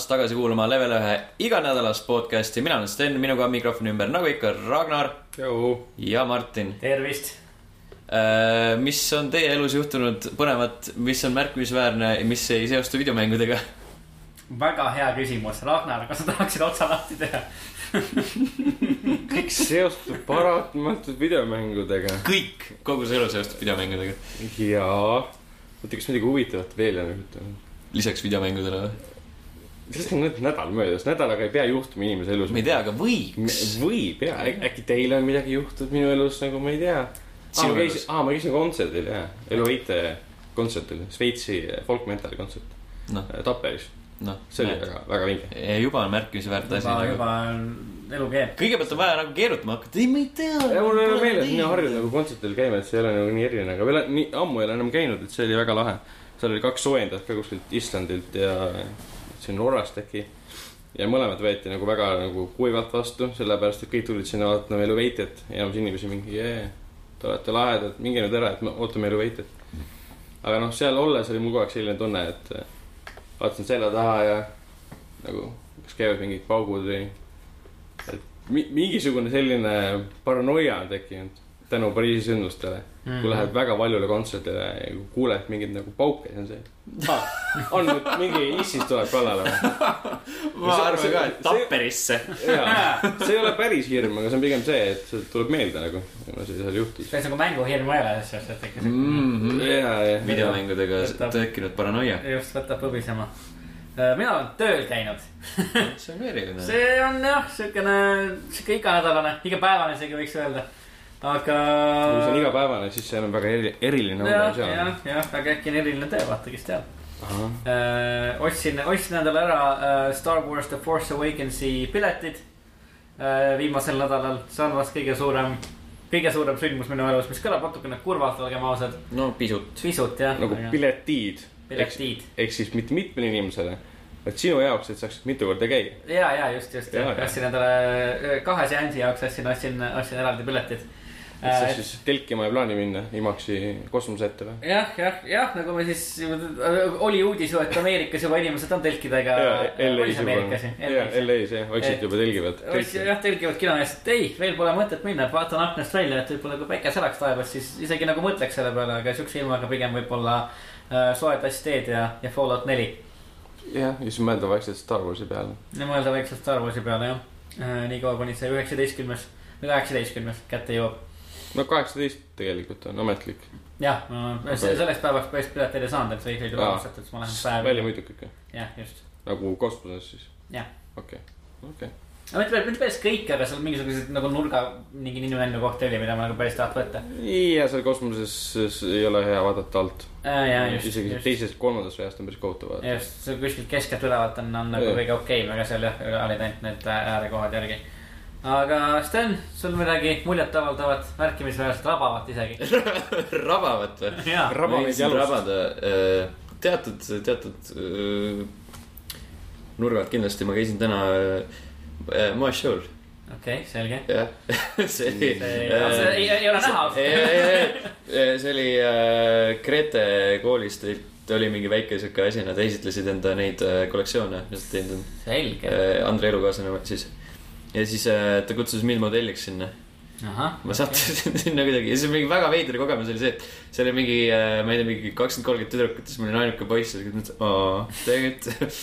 ja tulemast tagasi kuulama Level ühe iganädalast podcasti, mina olen Sten, minuga on mikrofoni ümber nagu ikka Ragnar ja Martin. tervist. mis on teie elus juhtunud põnevat, mis on märkimisväärne, mis ei seostu videomängudega? väga hea küsimus, Ragnar, kas sa tahaksid otsa lahti teha? kõik seostub paratamatult videomängudega. kõik, kogu see elu seostub videomängudega. jaa. oota, kas midagi huvitavat veel on juhtunud? lisaks videomängudele või? Sellest on nüüd nädal möödas, nädalaga ei pea juhtuma inimese elus. ma ei tea, aga võiks. võib ja, äkki teil on midagi juhtunud minu elus nagu ma ei tea. aa, ma käisin, aa, ma käisin kontserdil jah, Elu Heite kontserdil, Šveitsi folk metal'i kontsert noh, Tapperis. noh, see oli väga, väga vinge. juba on märkimisväärt asi juba, nagu. juba on elu keeb. kõigepealt on vaja nagu keerutama hakata, ei, ma ei tea. ja mul ei ole meeles, mina harjunud nagu kontsertidel käima, et see ei ole nagu nii eriline, aga veel nii ammu ei ole enam käinud, et see oli väga lahe. seal oli kaks soojendajat ka kuskilt Islandilt ja siin Norrast äkki. ja mõlemad võeti nagu väga nagu kuivalt vastu, sellepärast et kõik tulid sinna vaatama Elu Veitet, enamus inimesi mingi jee, te olete lahedad, minge nüüd ära, et me ootame Elu Veitet. aga noh, seal olles oli mul kogu aeg selline tunne, et äh, vaatasin selja taha ja nagu, kas käivad mingid paugud või et mi- mingisugune selline paranoia on tekkinud tänu Pariisi sündmustele. -hmm. kui lähed väga paljule kontserdile ja kuuled mingeid nagu pauke, siis on see ah,. on nüüd mingi issis tuleb kallale või? ma See- arvan see- ka, et Tapperisse. see ei ole päris hirm, aga see on pigem see, et see tuleb meelde nagu, kuna see seal juhtus. see on nagu mänguhirm ei ole, selles suhtes, et ikka ja, ja, videomängudega tekkinud paranoia. just võtab põbisema. mina olen tööl käinud. see on eriline. see on jah, siukene, siuke iganädalane, igapäevane isegi võiks öelda. aga. kui see on igapäevane, siis see on väga eri, eriline jah, jah, jah, aga äkki on eriline töö, vaata, kes teab. Äh, ostsin, ostsin endale ära äh, Star Wars The Force Awakensi piletid äh, viimasel nädalal, see on vast kõige suurem, kõige suurem sündmus minu elus, mis kõlab natukene kurvalt, olgem ausad, no pisut. pisut jah. nagu piletiid. piletiid. ehk siis mitte mitmele inimesele, vaid sinu jaoks, et saaksid mitu korda käia. ja, ja just, just, ostsin endale äh, kahe seansi jaoks ostsin, ostsin, ostsin eraldi piletid. Et sa siis telkima ei plaani minna IMAX-i kosmose ette või? jah, jah, jah, nagu me siis, oli uudis ju, et Ameerikas juba inimesed on telkidega. LA-s juba, LA-s jah, vaikselt juba telgivad. jah, telgivad et ei, veel pole mõtet minna, et vaatan aknast välja, et võib-olla kui päike säraks taevas, siis isegi nagu mõtleks selle peale, aga siukse ilmaga pigem võib-olla äh, soe tass teed ja, ja Fallout neli. jah, ja siis mõelda vaikselt Star Warsi peale. ja mõelda väikselt Star Warsi peale jah äh,. niikaua kuni see üheksateistkümnes või kaheksateistkümnes kätte jõuab. No kaheksateist tegelikult on ametlik. jah, selleks päevaks päris pileteid ei saanud, et see ikkagi Aa. ostetud, siis ma lähen päev. välja muidugi ikka, jah, just, nagu kosmoses siis. jah. okei, okei. aga mitte, mitte päris kõik, aga seal mingisugused nagu nurga mingi ninu-nännu kohti oli, mida ma nagu päris tahaks võtta ja seal kosmoses ei ole hea vaadata alt. äh,. isegi just, teisest, kolmandast reast on päris kohutav vaadata. just, kuskilt keskelt ülevalt on, on nagu kõige okeim, aga seal jah, olid ainult need äärekohad järgi. Aga Sten, sul midagi muljetavaldavat, märkimisväärset, rabavat isegi? rabavat või? jaa, Raba ma meid jõudsin jalust. rabada äh, teatud, teatud äh, nurgad kindlasti, ma käisin täna äh, moeshow'l, okei, selge. jah. see oli. see ei, ei ole näha. see oli Grete koolist, oli mingi väike sihuke asi, nad esitlesid enda neid kollektsioone, mis nad teinud on. selge, Andre elukaaslane siis. Ja siis äh, ta kutsus mind modelliks sinna ma sattusin sinna kuidagi ja siis mingi väga veider kogemus oli see, et seal oli mingi, ma ei tea, mingi kakskümmend, kolmkümmend tüdrukut siis ma olin ainuke poiss ja siis mõtlesin, aa, tegelikult.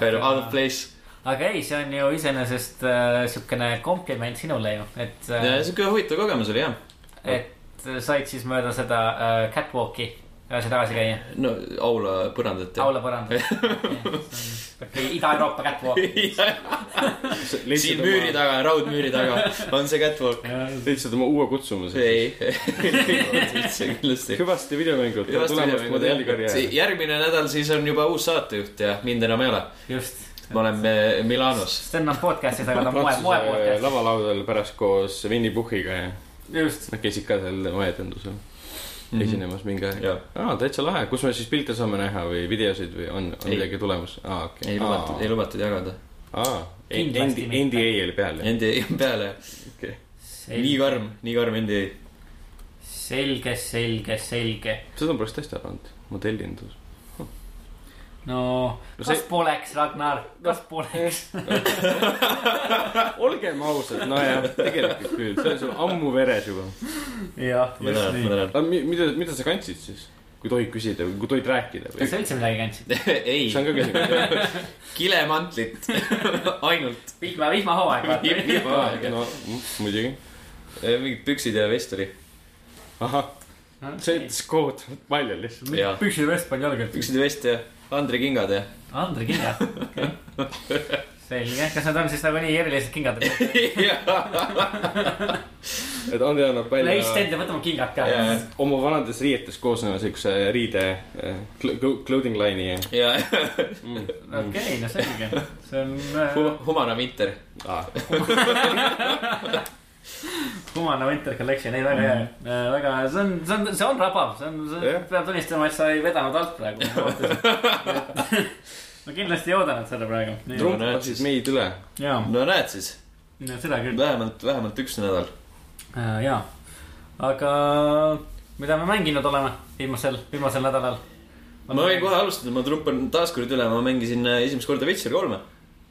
Kind of out of place. aga ei, see on ju iseenesest äh, siukene kompliment sinule ju, et äh,, sihuke huvitav kogemus oli jah. et said siis mööda seda äh, catwalk'i edasi-tagasi käia. no aula põrandat ja. aula põrandal. Ida-Euroopa catwalk. siin müüri taga, raudmüüri taga on see catwalk. leidsid oma uue kutsumuse. ei, üldse kindlasti. hüvasti videomängud, järgmine nädal siis on juba uus saatejuht ja mind enam ei ole. just. ma olen eh, Milanos. Sten on podcast'is, aga ta on moe, moe Prantsuse podcast. lavalaudadel pärast koos Winny Puhhiga ja just. nad käisid ka seal moeetendusel Mhm. esinemas mingi aeg. Aa, täitsa lahe, kus me siis pilte saame näha või videosid või on, on midagi tulemas? aa, okei. ei lubatud, ei lubatud jagada. aa, mitte. NDA oli peal jah? Endi peale, okei. nii karm, nii karm NDA. selge, selge, selge. seda ma poleks tõesti arvanud, modellindus. No No kas see- poleks, Ragnar, kas poleks? olgem ausad, nojah, tegelikult küll, see on sul ammu veres juba. jah, just nii. aga mi- mida, mida sa kandsid siis, kui tohib küsida, kui tohid rääkida või kas? sa üldse midagi kandsid? ei see, on ka küsimus. kilemantlit ainult. vihma, vihmahooaeg, vihmahooaeg. no muidugi. mingid püksid ja vest oli. ahah, see ütles kohutavalt palju lihtsalt. püksid ja vest pani jalga. püksid ja vest ja Andre kingad ja. Andre kingad, okei. selge, kas need on siis nagu nii erilised kingad? et Andi annab välja Stend ja võtame kingad ka. Oma vanadest riietest koosneva siukse riide eh, cl- clothing line'i ja ja mm. okei, no selge, see on äh, Hu- Humana Winter. Ah, Humana Winter Collection, ei väga hea, väga, see on, see on, see on rabav, see on, Jah. peab tunnistama, et sa ei vedanud alt praegu. ma kindlasti ei oodanud seda praegu. trump näed passis siis. meid üle. no näed siis, seda küll, vähemalt, vähemalt üks nädal. jaa. aga mida me mänginud oleme viimasel, viimasel nädalal? ma võin kohe alustada, ma trumpan taaskord üle, ma mängisin äh, esimest korda Witcher kolme.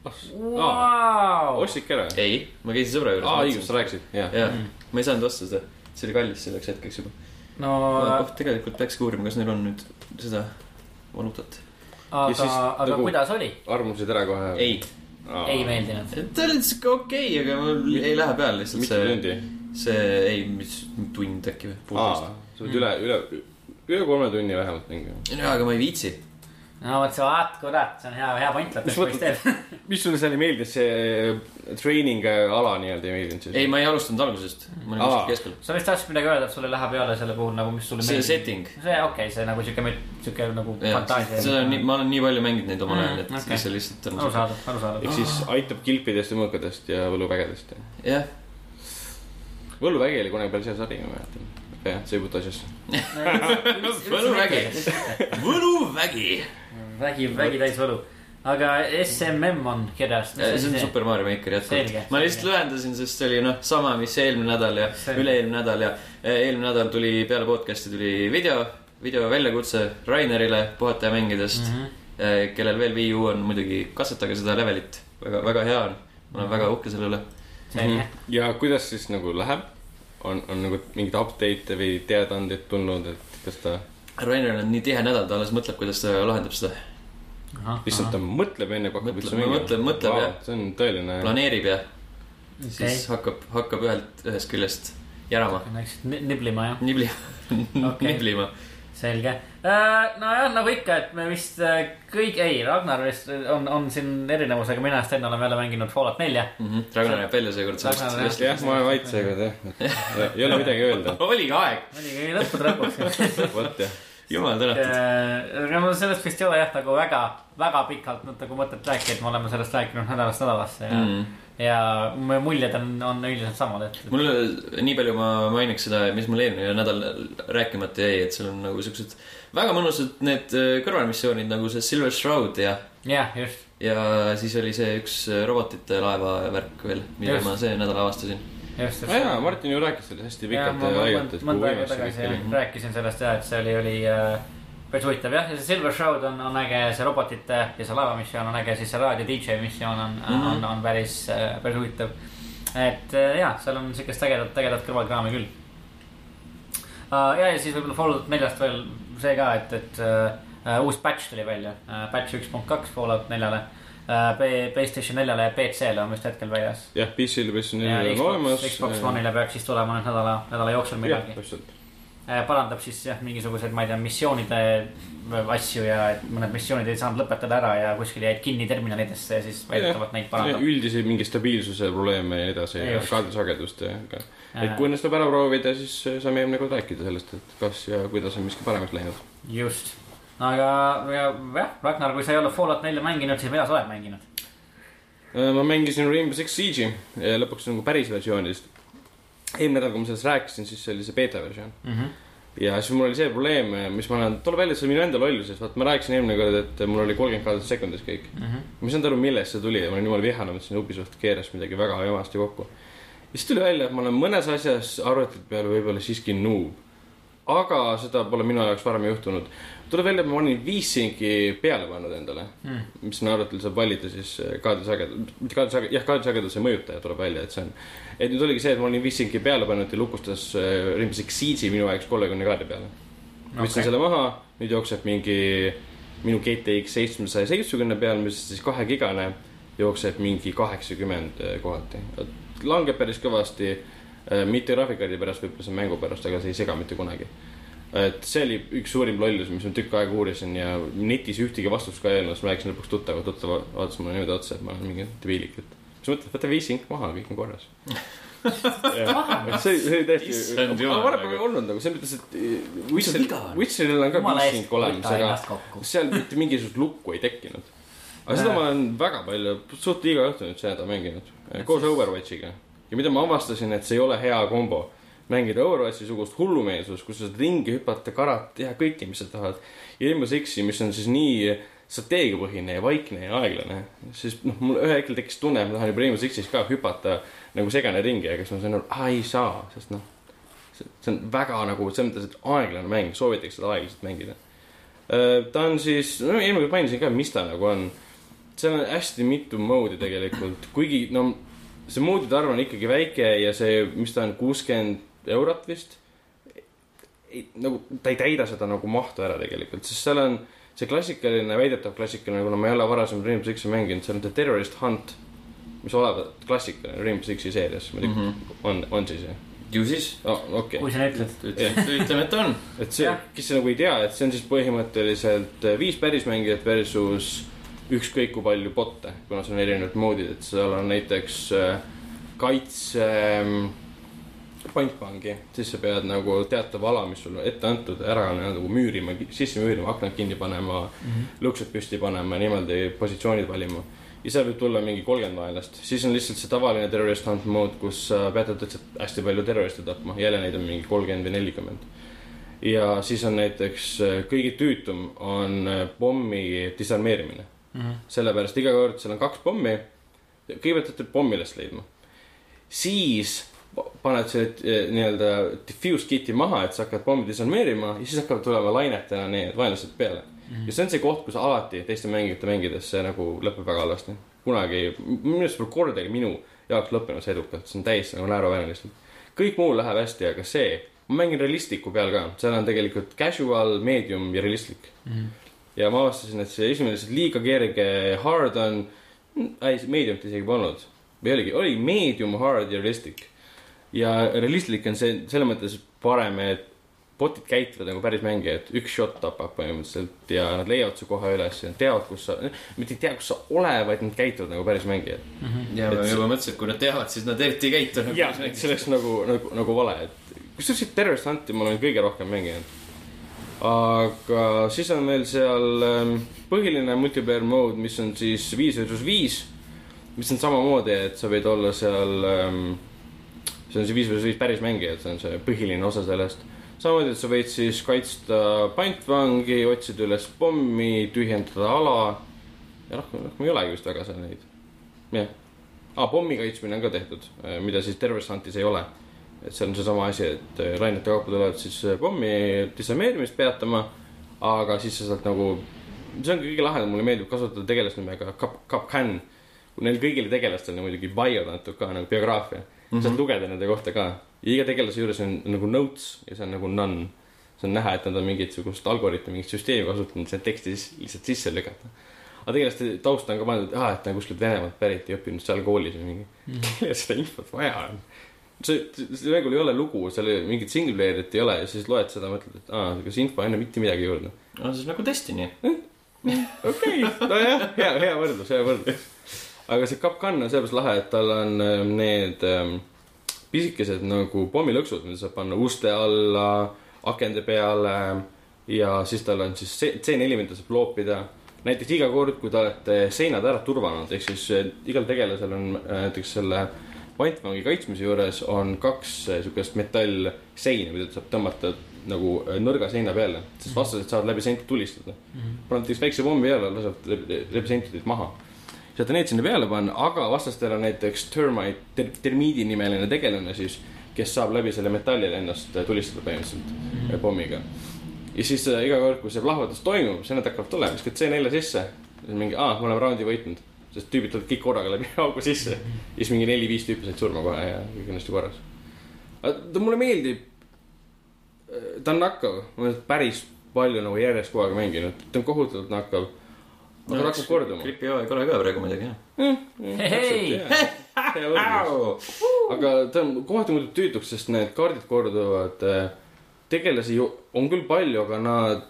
Vau, ostsidki ära? ei, ma käisin sõbra juures. aa, õigus, sa rääkisid, jah. jaa, ma ei saanud osta seda, see oli kallis selleks hetkeks juba. no oh, tegelikult peakski uurima, kas neil on nüüd seda valuutat. aga aga nagu- kuidas oli? armusid ära kohe. ei, ei. meeldinud? ta oli siuke okei okay,, aga mul ei lähe peale lihtsalt mitu see, tundi? see, ei, mis tund äkki või, sa pead üle, üle, üle kolme tunni vähemalt mängima. jaa, aga ma ei viitsi. No vot, sa vaat, kurat, see on hea, hea point, Mis et poiss teeb. mis sulle seal ei meeldinud, see training ala nii-öelda ei meeldinud siis? ei, ma ei alustanud algusest, ma olin kuskil keskel. sa vist tahtsid midagi öelda, et sulle läheb peale selle puhul nagu, mis sulle see setting, see okei okay,, see nagu siuke, siuke nagu jah, fantaasia. seda on nii, ma olen nii palju mänginud neid omal ajal, et Mm, okei. see lihtsalt on. arusaadav, arusaadav. ehk siis aitab kilpidest ja mõõkadest ja võluvägedest. jah, võluvägi oli kunagi päris hea sari, ma mäletan. jah, see ei puutu asjasse. Võluvägi. võluvägi. vägi, vägi täis võlu. aga SMM on kirjas. see on Super Mario Maker jätkuvalt. ma lihtsalt lühendasin, sest see oli noh, sama, mis eelmine nädal ja üle-eelmine nädal ja eh, eelmine nädal tuli peale podcast'i tuli video, video väljakutse Rainerile puhata ja mängidest Mhm. mm, -hmm. kellel veel Wii U on muidugi, katsetage seda levelit, väga, väga hea on. ma olen väga uhke selle üle. selge. ja kuidas siis nagu läheb? on, on nagu mingeid update'e või teadaandeid tulnud, et kas ta Rainer on nii tihe nädal, ta alles mõtleb, kuidas ta lahendab seda, lihtsalt ta mõtleb enne kui hakkab Mõtleb, üldse mängima? mõtleb, mõtleb, jah. see on tõeline. planeerib ja okei siis, hakkab, hakkab ühelt, ühest küljest järama, läksid ni- niblima jah, nibli Okei. niblima. selge. nojah, nagu ikka, et me vist äh, kõik, ei, Ragnar vist on, on siin erinevusega, mina ja Sten oleme jälle mänginud Fallout nelja. Mhm. Ragnar jääb välja seekord sellest jah, ma olen vait seekord jah, ei ole midagi öelda. oligi aeg, oligi lõppude lõpuks vot jah, jumal tänatud. Äh, aga mul sellest vist ei ole jah, nagu väga, väga pikalt nagu mõtet rääkida, et me oleme sellest rääkinud nädalast nädalasse ja mm., ja mu muljed on, on üldiselt samad, et. mul, nii palju ma mainiks seda, mis mul eelmine nädal rääkimata jäi, et seal on nagu siuksed väga mõnusad need äh, kõrvalmissioonid nagu see Silver Shroud ja, jah, just, ja siis oli see üks äh, robotite laeva värk veel, mida Just. ma see nädal avastasin. just, just. aa jaa, Martin ju rääkis sellest hästi ja pikalt ma ja et mõnda aega tagasi jah, oli. rääkisin sellest ja, et see oli, oli äh, päris huvitav jah, ja see Silver Shroud on, on äge, see robotite ja see laevamissioon on äge, siis see raadio DJ missioon on mm, Mhm. -hmm. on, on päris, päris huvitav. et äh, ja, seal on siukest ägedat, ägedat kõrvalkraami küll uh,. ja, ja siis võib-olla Fallout neljast veel see ka, et, et uh, uus patch tuli välja uh,, patch üks punkt kaks Fallout neljale. Playstation neljale ja PC-le on vist hetkel väljas. jah, PC-l või siis ja neil on olemas Xbox, One'ile peaks siis tulema nüüd nädala, nädala jooksul jah, midagi. täpselt. Parandab siis jah, mingisuguseid, ma ei tea, missioonide asju ja et mõned missioonid ei saanud lõpetada ära ja kuskil jäid kinni terminalidesse ja siis väidetavalt neid parandab. üldisi mingi stabiilsuse probleeme ja nii edasi ja kaardisagedust ja, et kui õnnestub ära proovida, siis saame järgmine kord rääkida sellest, et kas ja kuidas on miski paremaks läinud. just, aga ja, jah, Ragnar, kui sa ei ole Fallout nelja mänginud, siis mida sa oled mänginud? Äh, ma mängisin Rainbow Six Siege'i ja lõpuks nagu päris versioonist. Eelmine nädal, kui ma sellest rääkisin, siis see oli see beeta versioon. ja siis mul oli see probleem, mis ma olen, tuleb välja, see on minu enda lollusest, vaat ma rääkisin eelmine kord, et mul oli kolmkümmend kaadrit sekundis kõik. ma ei saanud aru, millest see tuli ja ma olin jumala vihane, mõtlesin, Ubisoft keeras midagi väga jamasti kokku. ja siis tuli välja, et ma olen mõnes asjas arvutite peal võib-olla siiski noob. aga seda pole minu jaoks varem juhtunud. tuleb välja, et ma olin viis sinki peale pannud endale Mm. mis on arvutil saab valida siis äh, kaadrisagedus, mitte kaadrisagedus, jah, kaadrisageduse mõjutaja tuleb välja, et see on. Et nüüd oligi see, et ma olin viis sinki peale pannud ja lukustas äh, Six Siege'i minu jaoks kolmekümne kaardi peale. võtsin Okei. selle maha, nüüd jookseb mingi minu GTX seitsmesaja seitsmekümne peal, mis siis kahegigane, jookseb mingi kaheksakümmend äh, kohati. langeb päris kõvasti, mitte graafikakaardi pärast, võib-olla see on mängu pärast, aga see ei sega mitte kunagi. et see oli üks suurim lollus, mis ma tükk aega uurisin ja netis ühtegi vastust ka ei öelnud, siis ma rääkisin lõpuks tuttava, tuttav vaatas mulle niimoodi otsa, et ma olen mingi debiilik, et mis mõtled, võta viis-sink maha, kõik on korras. et see, see oli täiesti, varem aga- pole olnud nagu selles mõttes, et Witcher Witcheril on ka eest, viis-sink olemas, aga seal mitte mingisugust lukku ei tekkinud. aga seda ma olen väga palju, suht iga õhtu nüüd seda mänginud, koos Overwatchiga. ja mida ma avastasin, et see ei ole hea kombo. mängida Overwatchi sugust hullumeelsust, kus sa saad ringi hüpata, karata, teha kõike, mis sa tahad. ja Rainbow Sixi, mis on siis nii strateegiapõhine ja vaikne ja aeglane, siis noh, mul ühel hetkel tekkis tunne, et ma tahan juba Rainbow Sixis ka hüpata nagu segane ringi, aga siis ma sain aru, aa ei saa, sest noh, see on väga nagu selles mõttes, et aeglane mäng, soovitaks seda aeglaselt mängida. ta on siis, no eelmine kord mainisin ka, mis ta nagu on. seal on hästi mitu moodi tegelikult, kuigi no see moodide arv on ikkagi väike ja see, mis ta on, kuuskümmend eurot vist. nagu ta ei täida seda nagu mahtu ära tegelikult, sest seal on see klassikaline, väidetav klassikaline, kuna ma ei ole varasem Rainbow Six'i mänginud, seal on The Terrorist Hunt. mis olevat klassikaline Rainbow Six'i seerias, ma ei tea, on, on siis jah ju siis, oh,, okei okay. kui sa ütled. ütleme, et on. et see kes nagu ei tea, et see on siis põhimõtteliselt äh, viis pärismängijat versus ükskõik kui palju bot'e, kuna seal on erinevad moodid, et seal on näiteks äh, kaitse ähm, pantvangi, siis sa pead nagu teatava ala, mis sul on ette antud, ära nagu müürima, sisse müürima, aknad kinni panema mm, -hmm. luksed püsti panema, niimoodi positsioonid valima. ja seal võib tulla mingi kolmkümmend vaenlast, siis on lihtsalt see tavaline terrorist hunt mode, kus sa pead lihtsalt hästi palju terroriste tapma, jälle neid on mingi kolmkümmend või nelikümmend ja siis on näiteks äh, kõige tüütum on äh, pommi disarmeerimine mm. -hmm. sellepärast iga kord seal on kaks pommi, kõigepealt pead pommi üles leidma. siis paned selle äh, nii-öelda diffuse kit'i maha, et sa hakkad pommi disarmeerima ja siis hakkavad tulema lainetena need vaenlased peale mm. -hmm. ja see on see koht, kus alati teiste mängijate mängides see nagu lõpeb väga halvasti. kunagi, minu arust pole kordagi minu jaoks lõppenud see edukalt, see on täiesti nagu naeruväärne lihtsalt. kõik muu läheb hästi, aga see, ma mängin realistliku peal ka, seal on tegelikult casual, medium ja realistlik mm. -hmm. ja ma avastasin, et see esimene lihtsalt liiga kerge hard on, ei, medium't isegi polnud. või oligi, oli medium, hard ja realistlik. Ja realistlik on see selles mõttes parem, et bot'id käituvad nagu päris mängijad, üks shot tapab põhimõtteliselt ja nad leiavad su koha üles ja teavad, kus sa, mitte ei tea, kus sa oled, vaid nad käituvad nagu päris mängijad. ja ma Et- juba mõtlesin, et kui nad teavad, siis nad eriti ei käitu nagu. jah, et see oleks nagu, nagu, nagu vale, et kusjuures siit Terrorist Hunti ma olen kõige rohkem mänginud. aga siis on veel seal ähm, põhiline multiplayer mode, mis on siis viis versus viis, mis on samamoodi, et sa võid olla seal ähm,, see on see viis versus viis päris mängijad, see on see põhiline osa sellest. samamoodi, et sa võid siis kaitsta pantvangi, otsida üles pommi, tühjendada ala ja rohkem, rohkem ei olegi vist väga seal neid, jah ah,. pommi kaitsmine on ka tehtud, mida siis Terrorist Huntis ei ole. et see on seesama asi, et äh, lainete kaupa tulevad siis äh, pommi disarmeerimist peatama, aga siis sa saad nagu, see on kõige lahedam, mulle meeldib kasutada tegelast nimega Cap, Capcan. Neil kõigil tegelastel on muidugi antud ka nagu biograafia mm, -hmm. saad lugeda nende kohta ka. iga tegelase juures on nagu notes ja see on nagu none. see on näha, et nad on mingisugust algoritmi, mingit süsteemi kasutanud, see teksti siis lihtsalt sisse lükata aga tegelaste tausta on ka pandud, et aa, et ta on kuskilt Venemaalt pärit ja õppinud seal koolis või mingi mm. kellel seda infot vaja on? see, see mängul ei ole lugu, seal mingit single player'it ei ole ja siis loed seda, mõtled, et aa, see info ei anna mitte midagi juurde. no on nagu Destiny. okei, nojah, hea, hea võrdlus, hea võrdlus. Aga see Capcan on sellepärast lahe, et tal on ähm, need ähm, pisikesed nagu pommilõksud, mida saab panna uste alla, akende peale ja siis tal on siis C- C4, mida saab loopida. näiteks iga kord, kui te olete seinad ära turvanud, ehk siis äh, igal tegelasel on äh, näiteks selle pantvangi kaitsmise juures on kaks äh, siukest metallseina, mida saab tõmmata nagu nõrga seina peale, sest vastased saavad läbi seinte tulistada mm. -hmm. paned näiteks väikse pommi peale, laseb läbi seinte teid maha. Saate need sinna peale panna, aga vastastel on näiteks termite ter,, termiidi nimeline tegelane siis, kes saab läbi selle metallile ennast äh, tulistada põhimõtteliselt mm -hmm. pommiga. ja siis äh, iga kord, kui see plahvatus toimub, siis nad hakkavad tulema, viskad C4 sisse. mingi, aa, me oleme raundi võitnud. sest tüübid tulevad kõik korraga läbi augu sisse. ja siis mingi neli-viis tüüpi said surma kohe ja kõik on hästi korras. ta mulle meeldib. ta on nakkav, ma olen päris palju nagu järjest kogu aeg mänginud, ta on kohutavalt nakkav. Aga ta hakkab korduma. gripi hooaeg ei ole ka praegu muidugi jah. Hei! aga ta on kohati muutub tüütuks, sest need kaardid korduvad. tegelasi ju on küll palju, aga nad,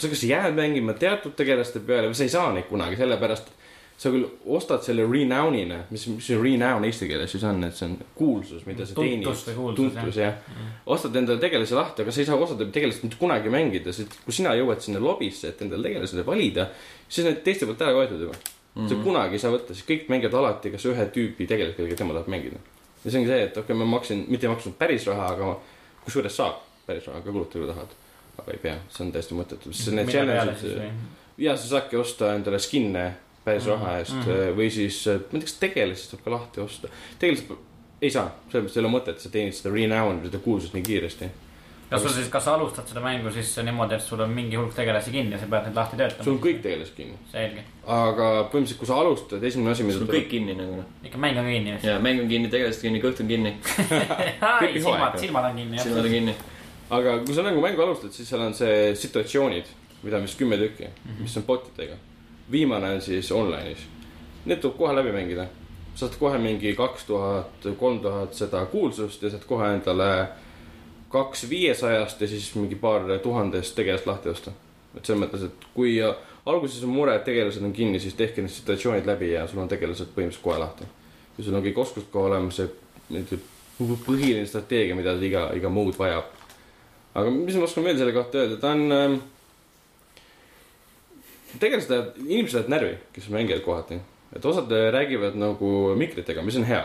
sa kas jääd mängima teatud tegelaste peale või sa ei saa neid kunagi, sellepärast sa küll ostad selle renown'ina, mis, mis see renown eesti keeles siis on, et see on kuulsus, mida sa teenid. Tuntus või kuulsus, tuntus jah mm.. ostad endale tegelase lahti, aga sa ei saa osade tegelast mitte kunagi mängida, sest kui sina jõuad sinna lobisse, et endale tegelased valida, siis need teiste poolt ära võetud juba mm. -hmm. sa kunagi ei saa võtta, siis kõik mängivad alati kas ühe tüüpi tegelast, kellega tema tahab mängida. ja see ongi see, et okei okay,, ma maksin, mitte ei maksnud päris raha, aga kusjuures saab päris raha ka kulutada, kui tahad. aga ei pea, see on täiesti mõttetu, sest need challenge'id, ja sa saadki osta endale skin'e päris raha eest mm -hmm. või siis, ma ei tea, kas tegelasi saab ka lahti osta. tegelased ei saa, sellepärast ei ole mõtet, sa teenid seda renown'i, seda kuulsust nii kiiresti. kas sul siis, kas sa alustad seda mängu siis niimoodi, et sul on mingi hulk tegelasi kinni ja sa pead neid lahti töötama? sul on kõik tegelased kinni, selge, aga põhimõtteliselt, kui sa alustad, esimene asi, mida sul on kõik kinni nagu noh. ikka mäng on kinni ja mäng on kinni, tegelased kinni, kõht on kinni, silmad, silmad on kinni silmad on kinni. aga kui sa nagu mängu alustad, siis seal on see situatsioonid, mida on vist kümme tükki mm, -hmm. mis on botidega. Viimane on siis online'is. Need tuleb kohe läbi mängida. saad kohe mingi kaks tuhat, kolm tuhat seda kuulsust ja saad kohe endale kaks viiesajast ja siis mingi paar tuhandest tegelast lahti osta. et selles mõttes, et kui alguses on mure, et tegelased on kinni, siis tehke need situatsioonid läbi ja sul on tegelased põhimõtteliselt kohe lahti. kui sul on kõik oskused kohe olemas, see põhiline strateegia, mida iga, iga mood vajab aga mis ma oskan veel selle kohta öelda, ta on tegelased lähevad, inimesed lähevad närvi, kes mängivad kohati. et osad räägivad nagu mikritega, mis on hea.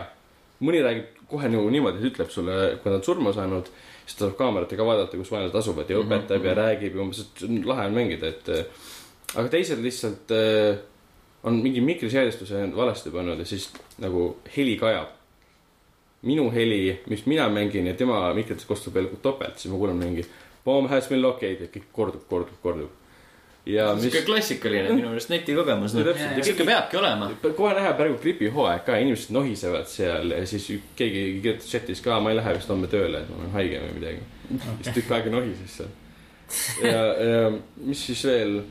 mõni räägib kohe nagu niimoodi, et ütleb sulle, kui nad on surma saanud, siis ta saab kaameratega vaadata, kus vaenlased asuvad ja õpetab ja räägib ja umbes, et lahe on mängida, et. aga teised lihtsalt äh, on mingi mikriseadistuse valesti pannud ja siis nagu heli kajab minu heli, mis mina mängin ja tema mikrites kostub veel topelt, siis ma kuulen mingi bomb has been located, kõik kordub, kordub, kordub. Ja mis sihuke klassikaline minu meelest netikogemus. No sihuke peabki olema. kohe näha praegu gripihooaeg ka, inimesed nohisevad seal ja siis keegi kirjutas chatis ka, ma ei lähe vist homme tööle, et ma olen haige või midagi. siis tükk aega nohises seal. ja, ja mis siis veel.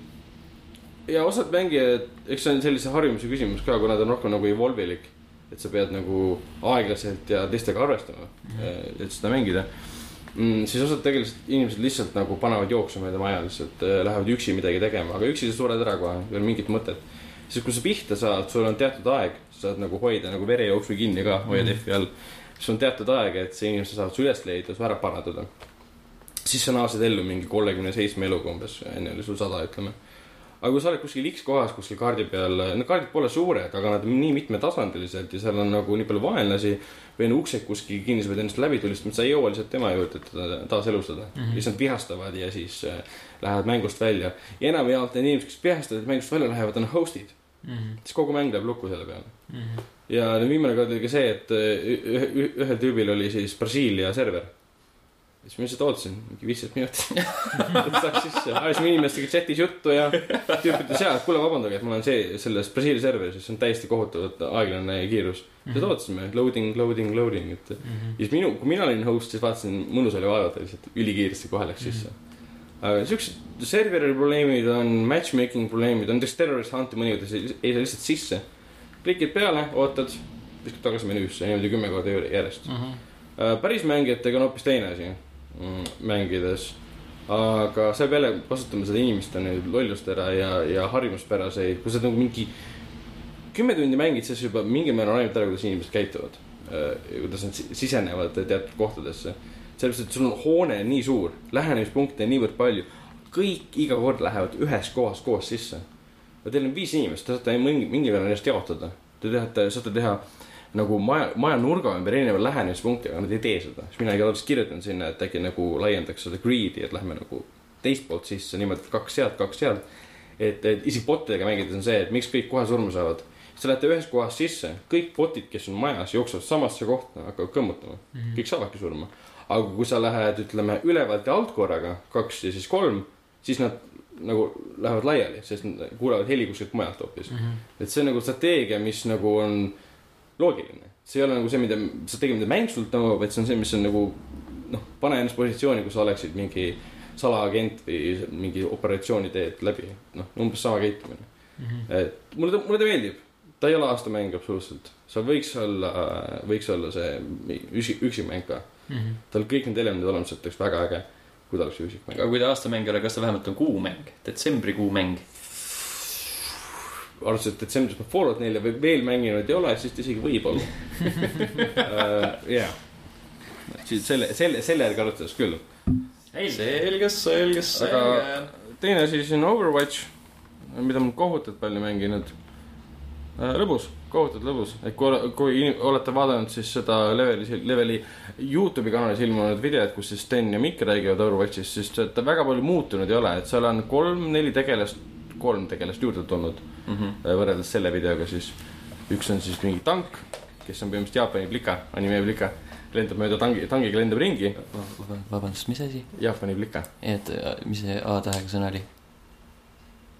ja osad mängijad, eks see on sellise harjumuse küsimus ka, kuna ta on rohkem nagu evolve'ilik. et sa pead nagu aeglaselt ja teistega arvestama mm, -hmm. et seda mängida mm,. siis osad tegelikult inimesed lihtsalt nagu panevad jooksma mööda maja lihtsalt, lähevad üksi midagi tegema, aga üksi sa sured ära kohe, ei ole mingit mõtet. siis kui sa pihta saad, sul on teatud aeg, sa saad nagu hoida nagu verejooksu kinni ka, hoiad mm -hmm. F-i all. siis on teatud aeg, et see inimesed saavad su üles leida, su ära parandada. siis sa naasid ellu mingi kolmekümne seitsme eluga umbes, enne oli sul sada, ütleme aga kui sa oled kuskil X kohas kuskil kaardi peal, need kaardid pole suured, aga nad on nii mitmetasandilised ja seal on nagu nii palju vaenlasi või on uksed kuskil kinni, sa pead ennast läbi tulistama, sa ei jõua lihtsalt tema juurde, teda taaselustada mm. -hmm. nad vihastavad ja siis äh, lähevad mängust välja. ja enamjaolt need inimesed, kes vihastavad mängust välja lähevad, on host'id mm. -hmm. siis kogu mäng läheb lukku selle peale mm. -hmm. ja viimane kord oli ka see, et ühe, ühel tüübil oli siis Brasiilia server siis ma lihtsalt ootasin mingi viisteist minutit et saaks sisse, ajasime inimestega chatis juttu ja tüüp ütles jaa, et kuule, vabandage, et ma olen see selles Brasiilia serveris, see on täiesti kohutavalt aeglane kiirus mm. -hmm. ootasime loading, loading, loading, et mm. -hmm. ja siis minu, kui mina olin host, siis vaatasin, mõnus oli vaadata lihtsalt ülikiiresti kohe läks sisse mm. -hmm. aga siuksed serveri probleemid on, matchmaking probleemid on, näiteks terrorist hunt'i mõnikord ei saa lihtsalt sisse. klikid peale, ootad, viskad tagasi menüüsse ja niimoodi kümme korda järjest mm. -hmm. päris mängijatega on hoopis teine asi mängides. aga sa pead jälle kasutama seda inimeste neid lollust ära ja, ja harjumuspäraseid, kui sa nagu mingi kümme tundi mängid, siis juba mingil määral ainult ära, kuidas inimesed käituvad. kuidas nad si- sisenevad teatud kohtadesse. sellepärast, et sul on hoone nii suur, lähenemispunkte niivõrd palju. kõik iga kord lähevad ühes kohas koos sisse. Teil on viis inimest, te saate mingi, mingil määral ennast jaotada. Te teate, saate teha nagu maja, maja nurga ümber erinevaid lähenemispunkte, aga nad ei tee seda. siis mina iga kord kirjutan sinna, et äkki nagu laiendaks seda greed'i, et lähme nagu teist poolt sisse niimoodi, et kaks sealt, kaks sealt. et, et isegi botidega mängides on see, et miks kõik kohe surma saavad. Te lähete ühes kohas sisse, kõik botid, kes on majas, jooksevad samasse kohta, hakkavad kõmmutama mm. -hmm. kõik saavadki surma. aga kui sa lähed, ütleme ülevalt ja alt korraga, kaks ja siis kolm, siis nad nagu lähevad laiali, sest nad kuulevad heli kuskilt mujalt hoopis. et see on nagu strateegia, mis nagu on loogiline. see ei ole nagu see, mida strateegia, mida mäng sult nõuab, vaid see on see, mis on nagu noh, pane ennast positsiooni, kus sa oleksid mingi salaagent või mingi operatsiooni teed läbi, noh, umbes sama käitumine mm. -hmm. et mulle ta, mulle ta meeldib, ta ei ole aastamäng absoluutselt, see võiks olla, võiks olla see üksi, üksimäng ka. tal kõik need elemendid olemas, et oleks väga äge, kui ta oleks üksikmäng. aga kui ta aastamäng ei ole, kas ta vähemalt on kuumäng, detsembrikuu mäng? arvates, et detsembris ma Fallout nelja veel- mänginud ei ole, siis ta isegi võib olla. jah, siis selle, selle, selle järgi arutades küll. selge, selge, selge Aga-. teine asi siis on Overwatch, mida ma kohutavalt palju mänginud. lõbus, kohutavalt lõbus, et kui, kui olete vaadanud siis seda leveli, leveli Youtube'i kanalis ilmunud videot, kus siis Sten ja Mikk räägivad Overwatchist, siis ta väga palju muutunud ei ole, et seal on kolm-neli tegelast, kolm tegelast juurde tulnud mm. -hmm. võrreldes selle videoga siis. üks on siis mingi tank, kes on põhimõtteliselt Jaapani plika, anime plika, lendab mööda tangi, tangiga lendab ringi, vabandust, mis asi? Jaapani plika. et mis see A tähega sõna oli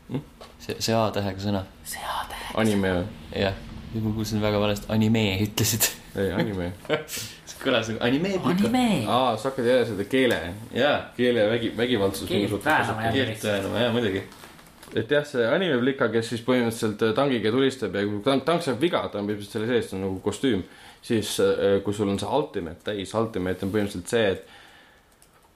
Hmm?? see, see A tähega sõna. anime, jah, ma kuulsin väga valesti, anime ütlesid. ei anime. see kõlas nagu anime. anime. aa, sa hakkad jälle seda keele, jaa, keele vägi, vägivaldsus. Keelt väänama jälle. keelt tõenäoliselt, jaa muidugi. Et jah, see anime plika, kes siis põhimõtteliselt äh, tangiga tulistab ja kui tank, tank saab viga, ta on põhimõtteliselt selle sees, ta on nagu kostüüm. siis äh, kui sul on see ultimate täis, ultimate on põhimõtteliselt see, et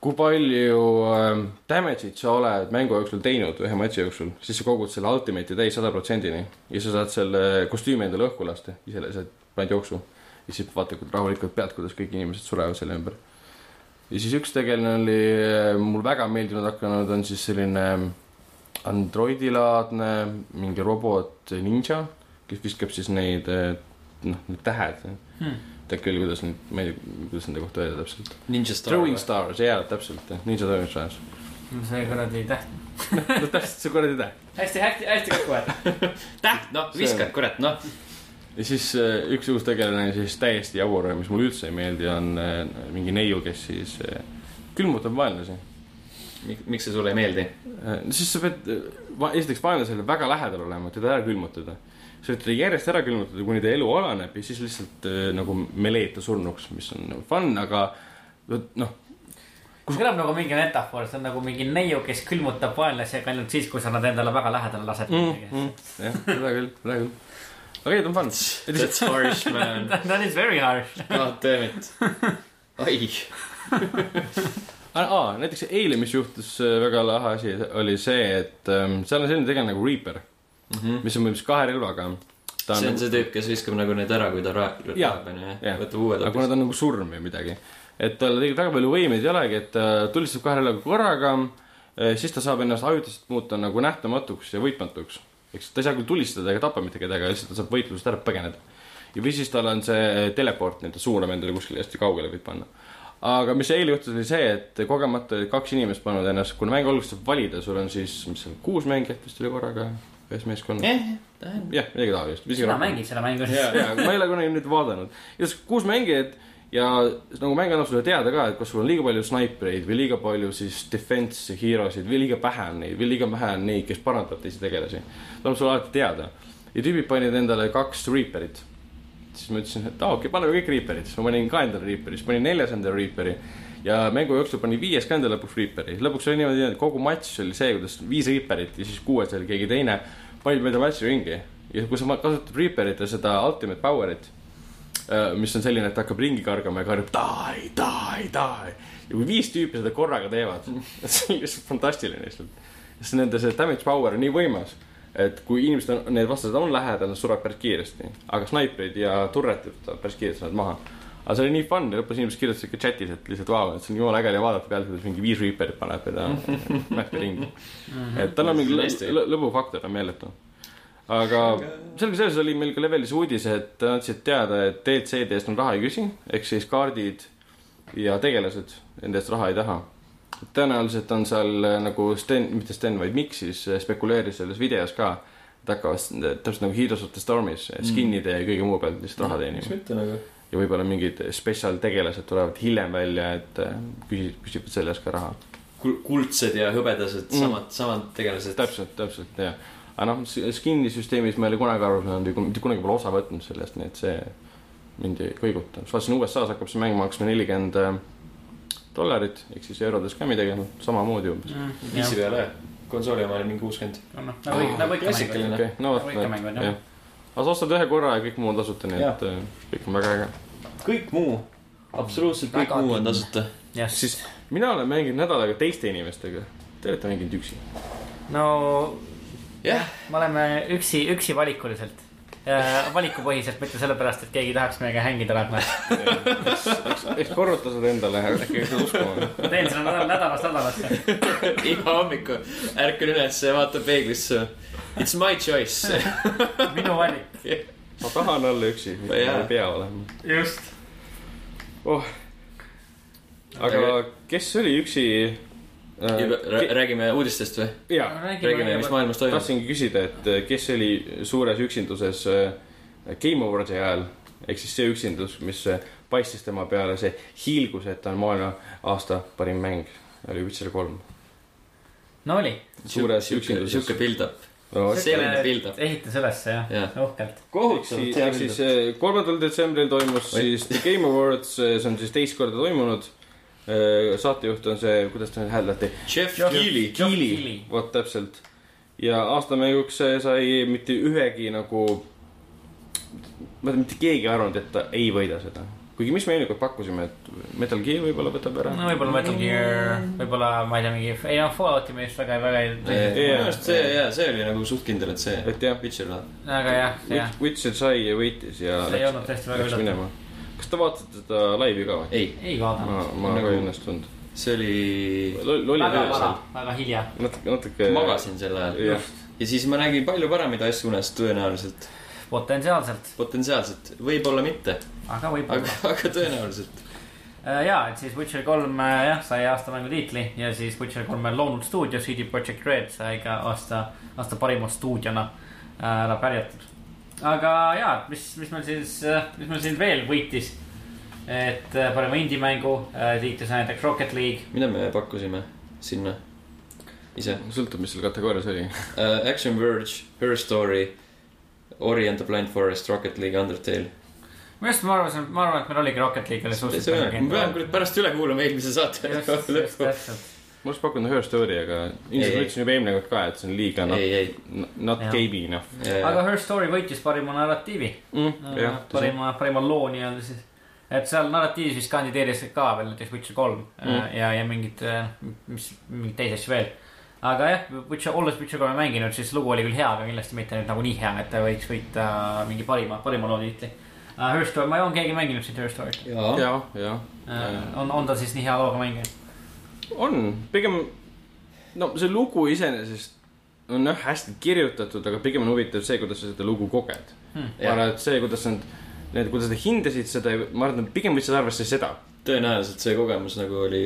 kui palju ähm, damage'it sa oled mängu jooksul teinud ühe matši jooksul, siis sa kogud selle ultimate'i täis sada protsendini ja sa saad selle kostüümi endale õhku lasta, ise sa paned jooksu. ja siis vaata rahulikult pealt, kuidas kõik inimesed surevad selle ümber. ja siis üks tegelane oli äh, mul väga meeldinud hakanud, on siis selline androidilaadne mingi robot ninja, kes viskab siis neid eh, noh, need tähed Hmm. tead küll, kuidas neid, ma ei tea, kuidas nende kohta öelda täpselt. Throwing stars, jaa, täpselt, ninja throwing stars. see kuradi täht. no täpselt see kuradi täht. hästi, hästi, hästi kokku võetud. täht, noh, viskad, kurat, noh. ja siis eh, üks uus tegelane siis täiesti jabur, mis mulle üldse ei meeldi, on eh, mingi neiu, kes siis eh, külmutab vaenlasi. Miks see sulle ei meeldi? no siis sa pead va- esiteks vaenlasele väga lähedal olema, et teda ära külmutada. sa ütled teda järjest ära külmutada, kuni ta elu alaneb ja siis lihtsalt eh, nagu meleeta surnuks, mis on nagu fun, aga noh, see kõlab nagu mingi metafoor, see on nagu mingi neiu, kes külmutab vaenlasi, aga ainult siis, kui sa nad endale väga lähedale lased mm,. mm, jah, seda küll, seda küll. aga ei, ta on fun. That's harsh, man. That is very harsh. God damn it. ai. aa, näiteks eile, mis juhtus äh, väga lahe asi, oli see, et ähm, seal on selline tegelane nagu Reaper, mis on põhimõtteliselt kahe relvaga. See on see tüüp, kes viskab nagu need ära, kui ta raeb, onju, võtab uued aga kuna ta on nagu surm või midagi, et tal tegelikult väga palju võimeid ei olegi, et ta tulistab kahe relvaga korraga, siis ta saab ennast ajutiselt muuta nagu nähtamatuks ja võitmatuks. eks ta ei saa küll tulistada ega tappa mitte kedagi, lihtsalt ta saab võitlusest ära põgeneda. ja või siis tal on see teleport, nii et ta suunab endale kuskile hästi kaugele võib panna. Aga mis eile juhtus, oli see, et kogemata kaks inimest pannud ennast, kuna mängu alguses saab valida, sul on siis, mis seal, kuus mängijat vist oli korraga ühes meeskonnas. tähendab. jah, midagi taolist. sina mängid seda mängu siis ma ei ole kunagi nüüd vaadanud. igatahes kuus mängijat ja nagu mäng annab sulle teada ka, et kas sul on liiga palju snaipreid või liiga palju siis defense hero'sid või liiga vähe on neid või liiga vähe on neid, kes parandavad teisi tegelasi. ta annab sulle alati teada. ja tüübid panid endale kaks Reaperit. Siis ma ütlesin, et aa okei okay,, paneme kõik Reaperid, siis ma panin ka endale Reaperi, siis panin neljas endale Reaperi. ja mängu jooksul pani viies ka endale lõpuks Reaperi, lõpuks oli niimoodi, et kogu matš oli see, kuidas viis Reaperit ja siis kuues oli keegi teine. panid mööda matši ringi ja kui sa kasutad Reaperit ja seda ultimate power'it Äh, mis on selline, et hakkab ringi kargama ja karjub die, die, die. ja kui viis tüüpi seda korraga teevad, see on lihtsalt fantastiline lihtsalt. sest nende see damage power on nii võimas, et kui inimesed on, need vastased on lähedal, nad surevad päris kiiresti. aga snaiprid ja turretid võtavad päris kiiresti nad maha. aga see oli nii fun ja lõpus inimesed kirjutasid ka chat'is, et lihtsalt vau, et see on jumala äge oli vaadata pealt, kuidas mingi viis reaper'it paneb ja ta mähkab ringi. et tal on mingi lõbufaktor on meeletu aga sellega seoses oli meil ka levelis uudis, et andsid teada, et DLC-de eest nad raha ei küsi, ehk siis kaardid ja tegelased nende eest raha ei taha. Tõenäoliselt on seal äh, nagu Sten, mitte Sten, vaid Mikk siis äh, spekuleeris selles videos ka, et hakkavad s- täpselt nagu Heroes of the Stormis mm. skin'ide ja kõige muu pealt lihtsalt raha teenima miks. mitte nagu. ja võib-olla mingid spetsialtegelased tulevad hiljem välja, et äh, küsi-, küsivad selle eest ka raha. kuldsed ja hõbedased Mm. samad, samad tegelased. täpselt, täpselt, jah. aga noh, skin'i süsteemis ma ei ole kunagi aru saanud mitte kunagi pole osa võtnud sellest, nii et see mind ei kõiguta. vaatasin USA-s hakkab see mäng maksma nelikümmend äh, dollarit, ehk siis eurodes ka midagi, noh, samamoodi umbes. viisi peale, konsooli oma oli mingi kuuskümmend. noh, nagu ikka, nagu ikka Klassikaline. no vot Nagu jah. jah. aga sa ostad ühe korra ja kõik muu on tasuta, nii Jah. et äh, kõik on väga äge. kõik muu, absoluutselt kõik Väga muu on tasuta. jah, siis mina olen mänginud nädal aega teiste inimestega. Te olete mänginud üksi. no jah, me oleme üksi, üksi valikuliselt. valikupõhiselt, mitte sellepärast, et keegi tahaks meiega hängida rahva. eks korruta seda endale, äkki ei saa uskuma. ma teen seda nädal, nädalast nädalasse. iga hommiku ärkan üles ja vaatan peeglisse. It's my choice. minu valik. ma tahan olla üksi, ma ei pea olema. just. oh. aga kes oli üksi? Räägime uudistest või? räägime, mis maailmas toimub. tahtsingi küsida, et äh, kes oli suures üksinduses äh, Game Awards'i ajal, ehk siis see üksindus, mis äh, paistis tema peale, see hiilgus, et ta on maailma aasta parim mäng, oli Witcher kolm. no oli. suures üksinduses. sihuke build-up. no Selline build-up. ehitas ülesse jah ja., uhkelt. siis, ehk siis äh, kolmandal detsembril toimus Oi. siis The Game Awards, see on siis teist korda toimunud. Saatejuht on see, kuidas ta nüüd hääldati, Jeff. Geoff Keighley. vot täpselt. ja aastamänguks äh, sai mitte ühegi nagu, ma ei tea, mitte keegi ei arvanud, et ta ei võida seda. kuigi mis me eelnevalt pakkusime, et Metal Gear võib-olla võtab ära no võib-olla Metal Gear, võib-olla ma ei tea, mingi, ei noh, Fallouti meist väga, väga ei. minu arust see, jaa, see oli nagu suht kindel, et see. et jah, Witcher või? aga jah, jah, Witcher sai ja võitis ja See ei olnud tõesti väga läks üllatav. Kas te vaatasite seda laivi ka või? ei, ei vaadanud. ma, ma Nagu- ka ei õnnestunud. see oli, loll väga vara väga hilja. natuke, natuke. magasin sel ajal. ja siis ma nägin palju paremaid asju unes tõenäoliselt. potentsiaalselt, potentsiaalselt, võib-olla mitte, aga võib-olla aga, aga tõenäoliselt. Äh, ja, et siis Witcher kolm äh, jah, sai aastamängu tiitli ja siis Witcher kolme loonud stuudio CD Projekt Red sai ka aasta, aasta parima stuudiona äh, ära pärjatud. Aga ja, mis, mis meil siis, mis meil siin veel võitis. et äh, parima indie-mängu äh, sai näiteks Rocket League. mida me pakkusime sinna ise sõltub, mis seal kategoorias oli. uh,? Action Verge, Her Story, Ori and the Blind Forest, Rocket League, Undertale. minu arust ma arvasin, ma arvan, et meil oligi Rocket League oli suhteliselt ma pean küll pärast üle kuulama eelmise saate just, just lõppu. Ma oleks pakkunud Her Story, aga ilmselt ma ütlesin juba eelmine kord ka, et see on liiga not, ei, ei. not Jah. gamey enough aga Her Story võitis parima narratiivi. mm,. jah, parima, parima loo nii-öelda siis. et seal narratiivis vist kandideeris ka veel näiteks Witcher kolm Mm. mm. ja, ja mingid, mis, mingeid teisi asju veel. aga jah, Witcher, olles Witcher kolme mänginud, siis lugu oli küll hea, aga kindlasti mitte nüüd nagu nii hea, et ta võiks võita mingi parima, parima loo tiitli uh,. Her Story, ma ei, on keegi mänginud siit Her Story't ja, ja uh,? on, on ta siis nii hea looga mängija? on, pigem, no see lugu iseenesest on jah hästi kirjutatud, aga pigem on huvitav see, kuidas sa seda lugu koged Hmm. ma arvan, et see, kuidas nad, need, kuidas nad hindasid seda, ma arvan, et pigem võtsid arvesse seda. tõenäoliselt see kogemus nagu oli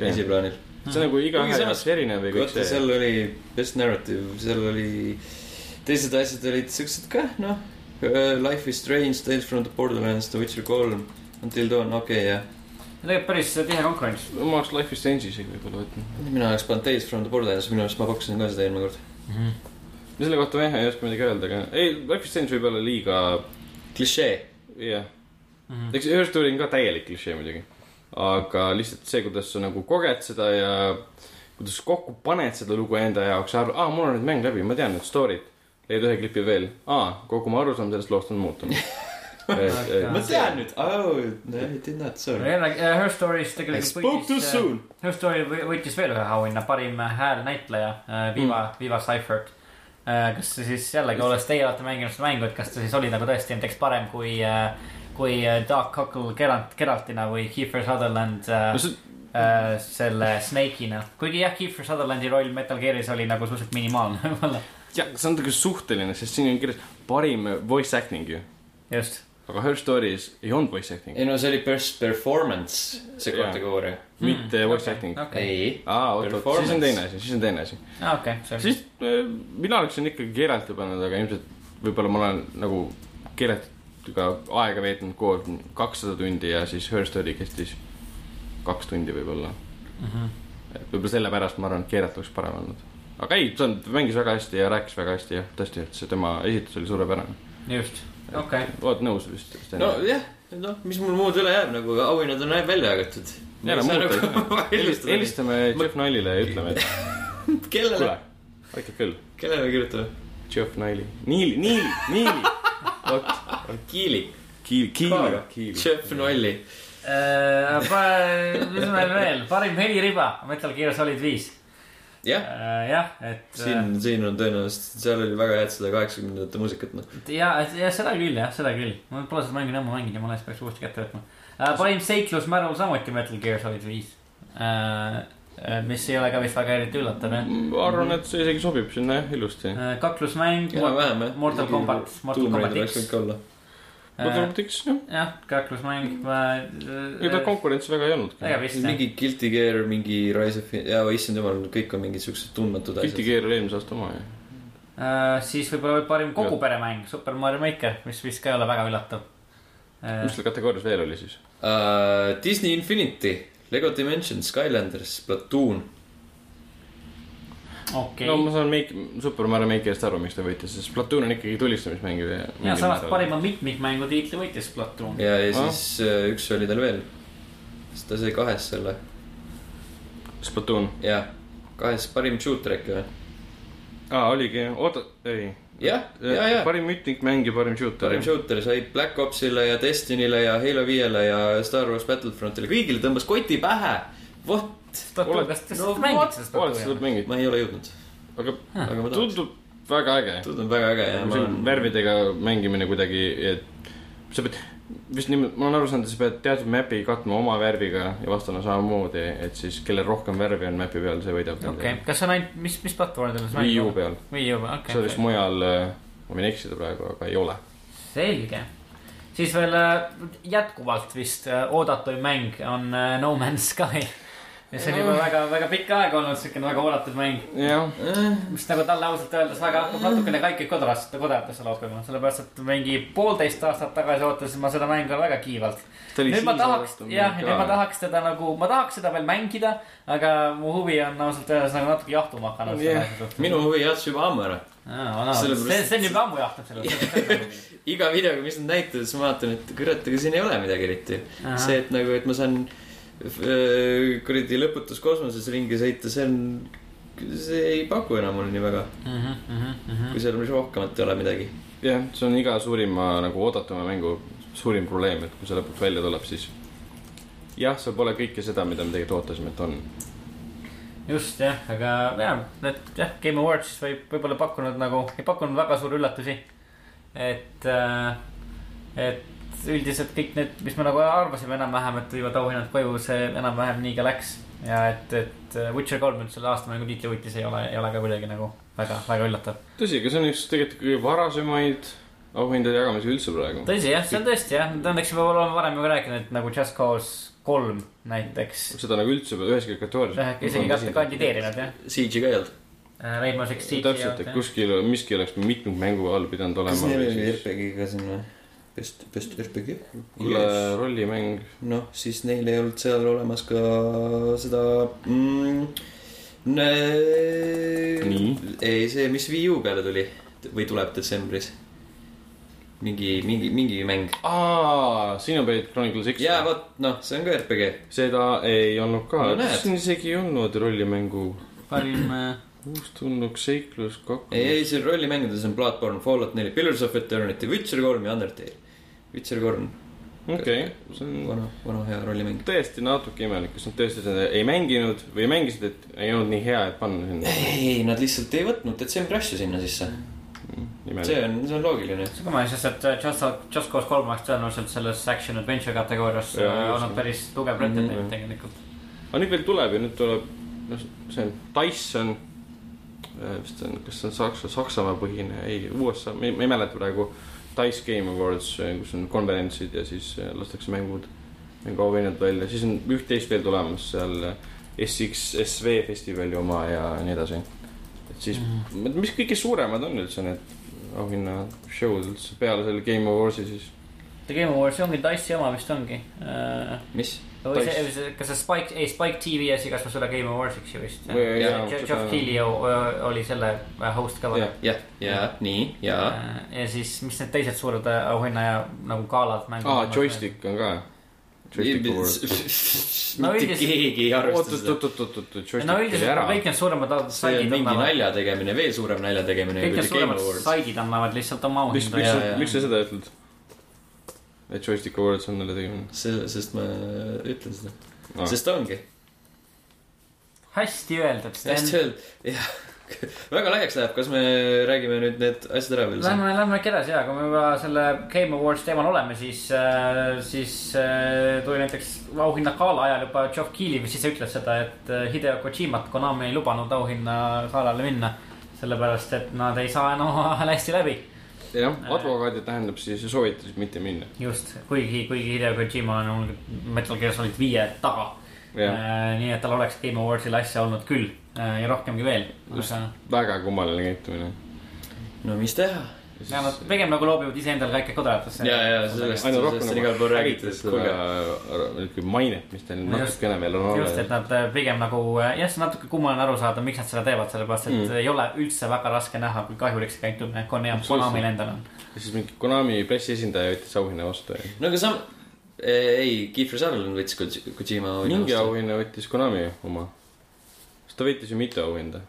Jah. esiplaanil. see on nagu igaühe jaoks erinev ja kõik see. seal oli best narrative, seal oli, teised asjad olid siuksed ka, noh. Life is strange, Tales from the Borderlands, The Witcher kolm, Until Dawn, okei okay, jah. Tegelikult päris tihe konkurents ma oleks Life is Strange isegi võib-olla võtnud. mina oleks pannud Tales from the Borderlands, minu arust ma pakkusin ka seda eelmine kord. ja selle kohta ma jah ei oska midagi öelda, aga ei, Life is Strange võib olla liiga, klišee. jah. Mhm. eks Her Story on ka täielik klišee muidugi. aga lihtsalt see, kuidas sa nagu koged seda ja kuidas kokku paned seda lugu enda jaoks, arvad, aa, mul on nüüd mäng läbi, ma tean nüüd story't. leiad ühe klipi veel, aa, kogu mu arusaam sellest loost on muutunud. ma tean nüüd, oh, I did not, sorry. jälle äh, Her Story's I tegelikult spoke too soon. Her Story võ- võitis veel ühe auhinna, parim häälnäitleja äh, Viva mm., Viva Seifert. kas see siis jällegi, olles teie olete mänginud seda mängu, et kas ta siis oli nagu tõesti näiteks parem kui, kui Dark Cockle Geralt, Geraltina või Kiefer Sutherland äh, no see, äh, selle Snake'ina. kuigi jah, Kiefer Sutherlandi roll Metal Gear'is oli nagu suhteliselt minimaalne võib-olla. jah, see on tegelikult suhteline, sest siin on kirjas parim voice acting ju. just, aga Her Story's ei olnud voice acting, ei no see oli best performance, see kategooria. mitte voice okei, acting. okei, ei, aa, oot, oot, siis on teine asi, siis on teine asi. okei, selge. siis äh, mina oleksin ikkagi Geralti pannud, aga ilmselt võib-olla ma olen nagu ka aega veetnud koos kakssada tundi ja siis Her Story kestis kaks tundi võib-olla mm. -hmm. et võib-olla sellepärast ma arvan, et keerata oleks parem olnud. aga ei, ta mängis väga hästi ja rääkis väga hästi ja tõesti, et see tema esitus oli suurepärane. just, okay.. oled nõus vist? nojah, noh, mis mul muud üle jääb nagu auhinnad on välja jagatud. muud, helistame Jeff Nalile ja ütleme, et kellele? aitab küll. kellele kirjutame? Jeff Naili, Niili, Niili, Niili. vot, Kiili. Kiili, Kiili, Kiili. Jeff Nalli äh,. mis meil veel, parim heliriba, Metal Gear Solid viis jah äh,, jah, et. siin, siin on tõenäoliselt, seal oli väga head seda kaheksakümnendate muusikat, noh. ja, ja seda küll jah, seda küll, ma pole seda mängu ammu mänginud ja ma alles peaks uuesti kätte võtma äh,. parim seiklusmäru samuti Metal Gear Solid viis äh, Äh, mis ei ole ka vist väga eriti üllatav, jah. ma arvan, et see isegi sobib sinna jah, ilusti. Äh, kaklusmäng. Mortal Combat, Mortal Combat X. Mortal Combat X, jah. jah, kaklusmäng. ega konkurentsi väga ei olnudki. mingi Guilty Gear, mingi Rise of, jaa, issand jumal, kõik on mingid siuksed tundmatud asjad. Guilty Gear oli eelmise aasta oma, jah uh,. siis võib-olla parim kogu peremäng, Super Mario Maker, mis vist ka ei ole väga üllatav uh,. mis seal kategoorias veel oli siis uh,? Disney Infinity Lego Dimensions, Skylanders, Splatoon. Okay. no ma saan Make, Super Mario Makerist aru, miks ta võitis, sest Splatoon on ikkagi tulistamismäng ju. ja samas parima mitmikmängu tiitli võitis Splatoon. ja, ja ah. siis äh, üks oli tal veel. siis ta sai kahes selle. Splatoon. jah, kahes parim shooter äkki või? aa, oligi, oota, ei jah, ja, ja. parim mitmikmäng ja parim shooter. parim shooter sai Black Opsile ja Destinyle ja Halo viiele ja Star Wars Battlefrontile, kõigile tõmbas koti pähe. vot. Kas te no, mängid seda Splatooni? ma ei ole jõudnud. aga, aga tundub väga äge. tundub väga äge ja. värvidega mängimine kuidagi, et sa pead vist niimoodi, ma olen aru saanud, et sa pead teatud map'i katma oma värviga ja vastane samamoodi, et siis kellel rohkem värvi on map'i peal, see võidab. okei okay., kas see on ainult, mis, mis platvormidel see mäng on? Wii U peal. Wii U peal, okei okay,. see vist mujal, äh, ma võin eksida praegu, aga ei ole. selge. siis veel äh, jätkuvalt vist äh, oodatuim mäng on No Man's Sky ja see on juba väga, väga pikka aega olnud siukene väga oodatud mäng. mis nagu talle ausalt öeldes väga hakkab natukene kaikki kodarast, kodarasse loopima, sellepärast et mingi poolteist aastat tagasi ootasin ma seda mängu väga kiivalt. nüüd ma tahaks, jah, nüüd ma tahaks teda nagu, ma tahaks seda veel mängida, aga mu huvi on ausalt öeldes nagu natuke jahtuma hakanud yeah.. minu huvi jahtus juba ammu ära. see, see on juba ammu jahtunud selle iga videoga, mis nad näitavad, siis ma vaatan, et kurat, aga siin ei ole midagi eriti. see, et nagu, et ma saan kuradi lõputus kosmoses ringi sõita, see on, see ei paku enam mulle nii väga mm. -hmm, mm -hmm. kui seal rohkemat ei ole midagi. jah, see on iga suurima nagu oodatuma mängu suurim probleem, et kui see lõpuks välja tuleb, siis jah, seal pole kõike seda, mida me tegelikult ootasime, et on. just jah, aga jah, need jah, Game Awards võib, võib-olla pakkunud nagu, ei pakkunud väga suuri üllatusi. et äh,, et üldiselt kõik need, mis me nagu arvasime enam-vähem, et viivad auhinnad koju, see enam-vähem nii ka läks. ja et, et äh, Witcher kolm nüüd selle aastamängu tiitli võitis, ei ole, ei ole ka kuidagi nagu väga, väga üllatav. tõsi, aga see on üks tegelikult kõige varasemaid auhindade jagamisi üldse praegu. tõsi jah, see on tõesti jah, õnneks me oleme varem juba rääkinud, et nagu Just Cause kolm näiteks. seda nagu üldse üheski kategoorias. isegi kandideerinud jah. Siege'i ka ei olnud. Äh, Rainbow Six Siege'i. täpselt, et kuskil, miski oleks mitmikmängu all pidanud olema. kas neil oli RPG ka siin või? Best, Best RPG. kuule, rollimäng. noh, siis neil ei olnud seal olemas ka seda mm,. nii? ei, see, mis Wii U peale tuli või tuleb detsembris. mingi, mingi, mingi mäng. aa, Xenoblade Chronicles X. jaa, vot, noh, see on ka RPG. seda ei olnud ka no,, siin isegi ei olnud rollimängu. parim äh, uustulnuk seiklus kaks. ei, ei, siin rollimängudes on Bloodborne, Fallout neli, Pillars of Eternity, Witcher kolm ja Undertale. Witcher kolm. okei okay., see on. vana, vana hea rollimäng. tõesti natuke imelik, kas nad tõesti seda ei mänginud või mängisid, et ei olnud nii hea, et panna sinna? ei, nad lihtsalt ei võtnud detsembri asju sinna sisse mm,. see on, see on loogiline. see on mõeldes, sest et Just, Just Cause kolm oleks tõenäoliselt selles action adventure kategoorias olnud päris tugev pretendent mm -hmm. tegelikult. aga nüüd veel tuleb ja nüüd tuleb, noh, see on Tyson vist on, kas see on Saksa, Saksamaa põhine, ei USA, ma ei mäleta praegu Dice Game Awards, kus on konverentsid ja siis äh, lastakse mängud, mänguauhinnad välja, siis on üht-teist veel tulemas seal äh, SXSV festivali oma ja nii edasi. et siis mm, -hmm. mis kõige suuremad on üldse need auhinna show'd üldse peale selle Game Awardsi siis? Game Awards ongi Dice'i oma vist ongi uh,. mis? või see, see, kas see Spike, ei Spike TV asi kasvas üle Game Awards'iks ju vist. Seda... Keighley oli selle host ka. jah, ja, ja nii, ja. ja siis, mis need teised suured auhinna ja nagu galad. aa, joystick on ka no mitte keegi ei arvesta seda. oot, oot, oot, oot, oot, no üldiselt kõik need suuremad saidid annavad. mingi nalja tegemine, veel suurem nalja tegemine. kõik need suuremad saidid annavad lihtsalt oma auhinda. miks sa seda ütled? Et Joystick Awards on nalja tegemine? see, sest ma ütlen seda ah.. sest ta ongi. hästi öeldud, Sten. hästi öeldud, jah väga laiaks läheb, kas me räägime nüüd need asjad ära veel? Lähme, lähme äkki edasi ja kui me juba selle Game Awards teemal oleme, siis äh,, siis äh, tuli näiteks auhinna gala ajal juba Geoff Keighley vist ise ütles seda, et äh, Hideo Kojimat Konami ei lubanud auhinna galale minna. sellepärast, et nad ei saa enam omavahel hästi läbi jah, advokaadid tähendab siis soovitasid mitte minna. just, kuigi, kuigi Hideo Kojima on olnud Metal Gear Solid viie taga. Äh, nii et tal oleks Game Awardsil asja olnud küll äh, ja rohkemgi veel. just aga..., väga kummaline käitumine. no mis teha ja nad pigem nagu loobivad iseendale ka ikka kodaratesse. ja, ja sellest, sellest on igal pool räägitud. kuulge, niisugune mainet, mis teil natukene veel on olemas. just, et nad äh, pigem nagu äh, jah, see on natuke kummaline aru saada, miks nad seda teevad, sellepärast et mm. ei ole üldse väga raske näha, kui kahjulik see käitumine Konamil endal on. ja siis mingi Konami pressiesindaja võttis auhinna vastu. no aga sa, ei, Kiefer Sutherland võttis Kojima auhinna vastu. mingi auhinna võttis Konami oma. sest ta võitis ju mitu auhinda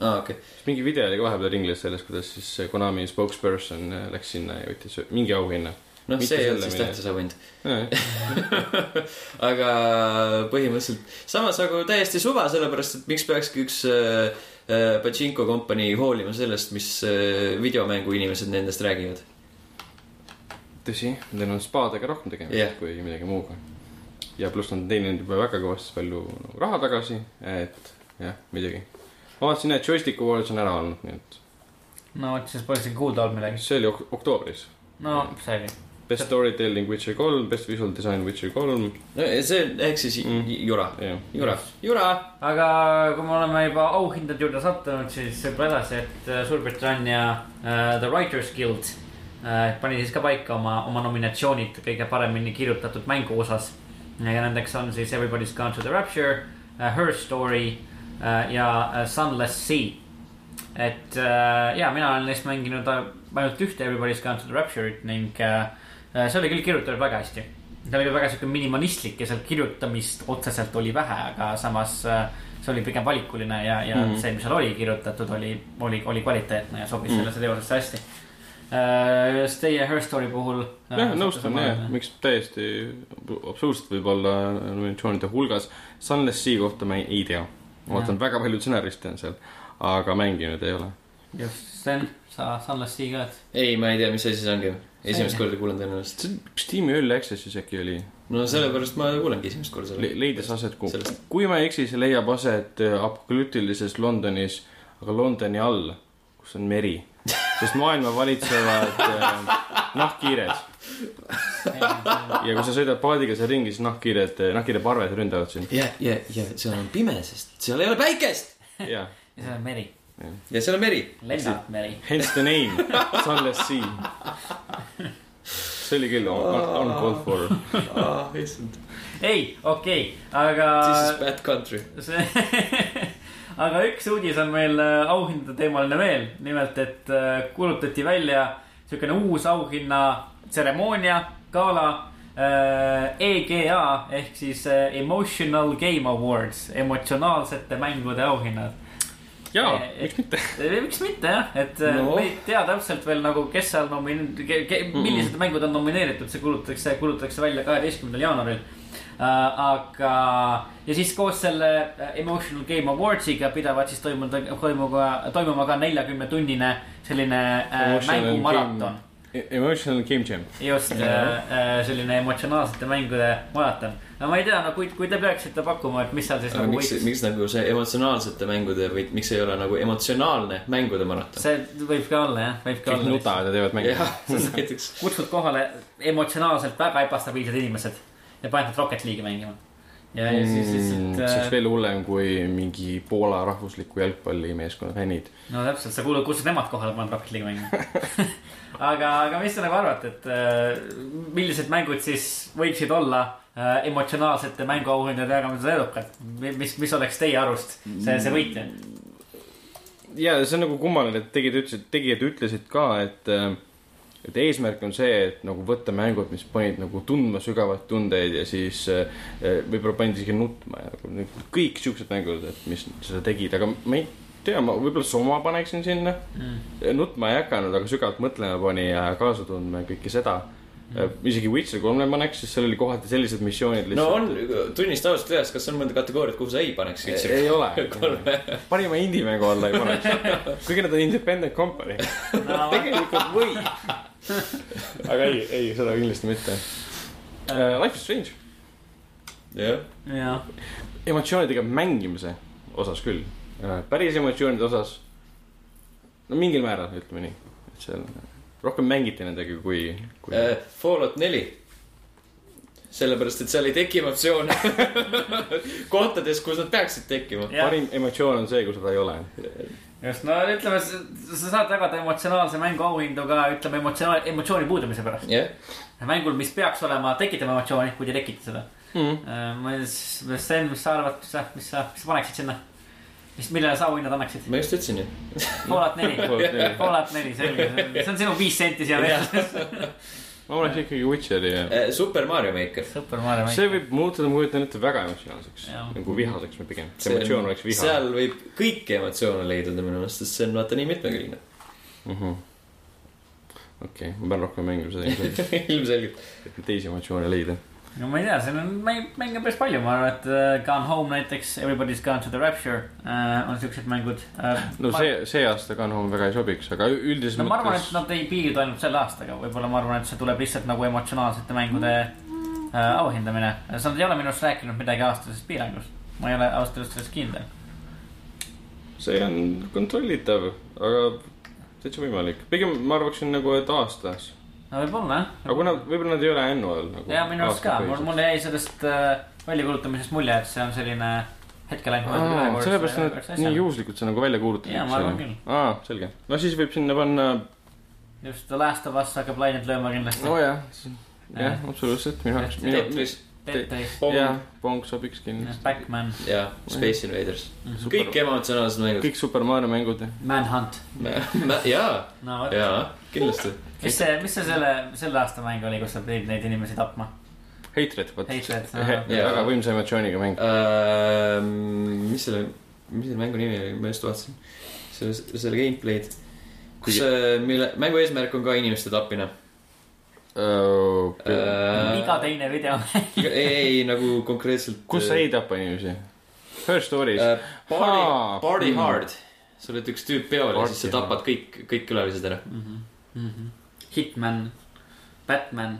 aa ah,, okei okay.. mingi video oli ka vahepeal ringles sellest, kuidas siis Konami spokesperson äh, läks sinna ja võttis mingi auhinna. noh, see ei olnud siis tähtis auhind aga põhimõtteliselt samas nagu täiesti suva, sellepärast et miks peakski üks äh, äh Pachinko kompanii hoolima sellest, mis äh, videomängu inimesed nendest räägivad. tõsi, neil on spaadega rohkem tegemist yeah. kui millegi muuga. ja pluss nad on teeninud juba väga kõvasti palju raha tagasi, et jah, muidugi ma vaatasin, et Joystick Awards on ära olnud, nii et. no vot, siis pole isegi kuulda olnud midagi. see oli ok oktoobris. no selge. Best storytelling Witcher kolm, best visual design Witcher kolm. no see ehk siis mm. jura yeah., jura, jura. aga kui me oleme juba auhindade juurde sattunud, siis võib-olla edasi, et äh, Suurbritannia uh, The Writers Guild uh, pani siis ka paika oma, oma nominatsioonid kõige paremini kirjutatud mängu osas. ja nendeks on siis Everybody's Gone to the Rapture uh,, Her Story Äh, ja äh, Sunless Sea. et äh, ja, mina olen neist mänginud ainult ühte Everybody's Gone to the Rapture'it ning see oli küll kirjutatud väga hästi. ta oli väga sihuke minimalistlik ja seal kirjutamist otseselt oli vähe, aga samas see oli pigem valikuline ja, ja mm. see, mis seal oli kirjutatud, oli, oli, oli kvaliteetne ja sobis mm. sellesse teosesse hästi kas teie Her Story puhul? jah, nõustun jah, miks täiesti absoluutselt võib olla nominatsioonide hulgas. Sunless Sea kohta ma ei, ei tea ma vaatan, väga palju stsenariste on seal, aga mänginud ei ole. just, Sten, sa Sunless Sea ka oled? ei, ma ei tea, mis asi see ongi. esimest korda kuulen tõenäoliselt. see on, kas Tiimi Early Access'is äkki oli? no sellepärast ma kuulengi esimest korda selle Le. leides aset, kui ma ei eksi, see leiab aset äh, apokalüptilises Londonis, aga Londoni all, kus on meri. sest maailma valitsevad äh, nahkhiired ja kui sa sõidad paadiga seal ringi, siis nahkhiired, nahkhiireparved ründavad sind. ja, ja, ja seal on pime, sest seal ei ole päikest. ja, seal on meri. ja seal on meri. lennab meri. Hence the name, Sunless Sea. see oli küll on, on called for. ah, issand. ei, okei okay,, aga. This is bad country. aga üks uudis on meil äh, auhindade teemaline veel, nimelt, et äh, kuulutati välja siukene uus auhinna tseremoonia, gala äh,. EGA ehk siis äh, Emotional Game Awards, emotsionaalsete mängude auhinnad. jaa, miks mitte miks mitte jah, et äh, no. me ei tea täpselt veel nagu, kes seal nomin-, millised mm -mm. mängud on nomineeritud, see kuulutatakse, kuulutatakse välja kaheteistkümnendal jaanuaril aga ja siis koos selle Emotional Game Awards'iga pidavat siis toimuda, toimuma, toimuma ka neljakümne tunnine selline mängumaraton Emotional game jam. just äh, selline emotsionaalsete mängude maraton. no ma ei tea, no kui, kui te peaksite pakkuma, et mis seal siis aga nagu miks, miks nagu see emotsionaalsete mängude või miks ei ole nagu emotsionaalne mängude maraton? see võib ka olla jah, võib ka kõik olla. kõik nutavad ja teevad mänge. näiteks. kutsud kohale emotsionaalselt väga ebastabiilsed inimesed ja paned nad Rocket League'i mängima ja, ja siis see lihtsalt oleks äh, veel hullem kui mingi Poola rahvusliku jalgpallimeeskonna fännid. no täpselt, sa kuulad, kus nemad kohale pannud Rocket League'i mängima. aga, aga mis te nagu arvate, et äh, millised mängud siis võiksid olla äh, emotsionaalsete mänguauhindade jagamisel edukad? mis, mis oleks teie arust see, see võitja? ja see on nagu kummaline, et tegijad ütlesid, tegijad ütlesid ka, et, et eesmärk on see, et nagu võtta mängud, mis panid nagu tundma sügavaid tundeid ja siis äh, võib-olla panid isegi nutma ja nagu kõik siuksed mängud, et mis seda tegid, aga ma ei tea, ma võib-olla Soma paneksin sinna mm.. nutma ei hakanud, aga sügavalt mõtlema pani ja kaasa tundma ja kõike seda mm.. isegi Witcher kolme paneks, sest seal oli kohati sellised missioonid no on, tunnista ausalt üles, kas on mõnda kategooriat, kuhu sa ei paneks? ei ole. parima indie-mängu alla ei paneks. kuigi nad on independent company. tegelikult võib. aga ei, ei, seda kindlasti mitte uh,. Life is Strange. jah, jah, emotsioonidega mängimise osas küll uh,. päris emotsioonide osas. no mingil määral, ütleme nii. et seal rohkem mängiti nendega kui, kui uh.. Fallout neli. sellepärast, et seal ei teki emotsioone kohtades, kus nad peaksid tekkima. Parim emotsioon on see, kui seda ei ole. Just no ütleme, sa saad jagada emotsionaalse mängu auhindu ka ütleme emotsioon, emotsiooni puudumise pärast. jah, mängul, mis peaks olema, tekitama emotsiooni, kuid ei tekita seda Mm. mm.. ma ei, Sten, mis sa arvad, mis sa, mis sa, mis sa paneksid sinna? mis, millele sa auhinnad annaksid? ma just ütlesin ju. Fallout neli, Fallout neli. Selge, see on sinu viis senti siia veel. ma oleks ikkagi Witcheri ja Super Mario Maker. Super Mario see mäng. võib muutuda, ma kujutan ette, väga emotsionaalseks nagu vihaseks või pigem. see emotsioon oleks viha. seal võib kõiki emotsioone leida minu meelest, sest see on vaata nii mitmekülgne. Mhm. okei, ma pean rohkem mängima seda ilmselt, ilmselgelt. et teisi emotsioone leida. No ma ei tea, seal on mäng, mänge päris palju, ma arvan, et uh, Gone Home näiteks, Everybody's Gone to the Rapture uh, on siuksed mängud uh,. no see, see aasta Gone Home väga ei sobiks, aga üldises no ma arvan, et mõttes. nad ei piirdu ainult selle aastaga, võib-olla ma arvan, et see tuleb lihtsalt nagu emotsionaalsete mängude äh, auhindamine. sa ei ole minu arust rääkinud midagi aastasest piirangust. ma ei ole ausalt öeldes selles kindel. see on kontrollitav, aga täitsa võimalik. pigem ma arvaksin nagu, et aastas. No võib-olla jah. aga kuna võib-olla nad ei ole annual nagu. ja minu arust ka, mul, mulle jäi sellest äh, väljakuulutamisest mulje, et see on selline hetkel ainult. sellepärast nad nii juhuslikult see nagu välja kuulutatakse. Jaa, ma arvan küll. aa, selge. no siis võib sinna panna, just The Last of Us hakkab lainet lööma kindlasti nojah, jah Jah., absoluutselt, minu jaoks. Tetris Tetris, jah, Pong sobiks kindlasti. Backman, ja Space Invaders. Mhm. kõik emotsionaalsed mängud. kõik Super Mario mängud. Manhunt. jaa, jaa, kindlasti. Mis see, mis see selle, selle aasta mäng oli, kus sa pidid neid inimesi tapma? Hatred, vot. Väga võimsa emotsiooniga mäng. mis selle, mis selle mängu nimi oli, ma just vaatasin. selle, selle gameplay'd. kus, mille, mängu eesmärk on ka inimeste tapmine. iga teine video. ei, ei nagu konkreetselt. kus sa ei tapa inimesi? Her Stories. äh,? Party Aa,, party mm. hard. sa oled üks tüüp peol ja siis sa tapad kõik, kõik külalised ära. Hitman, Batman,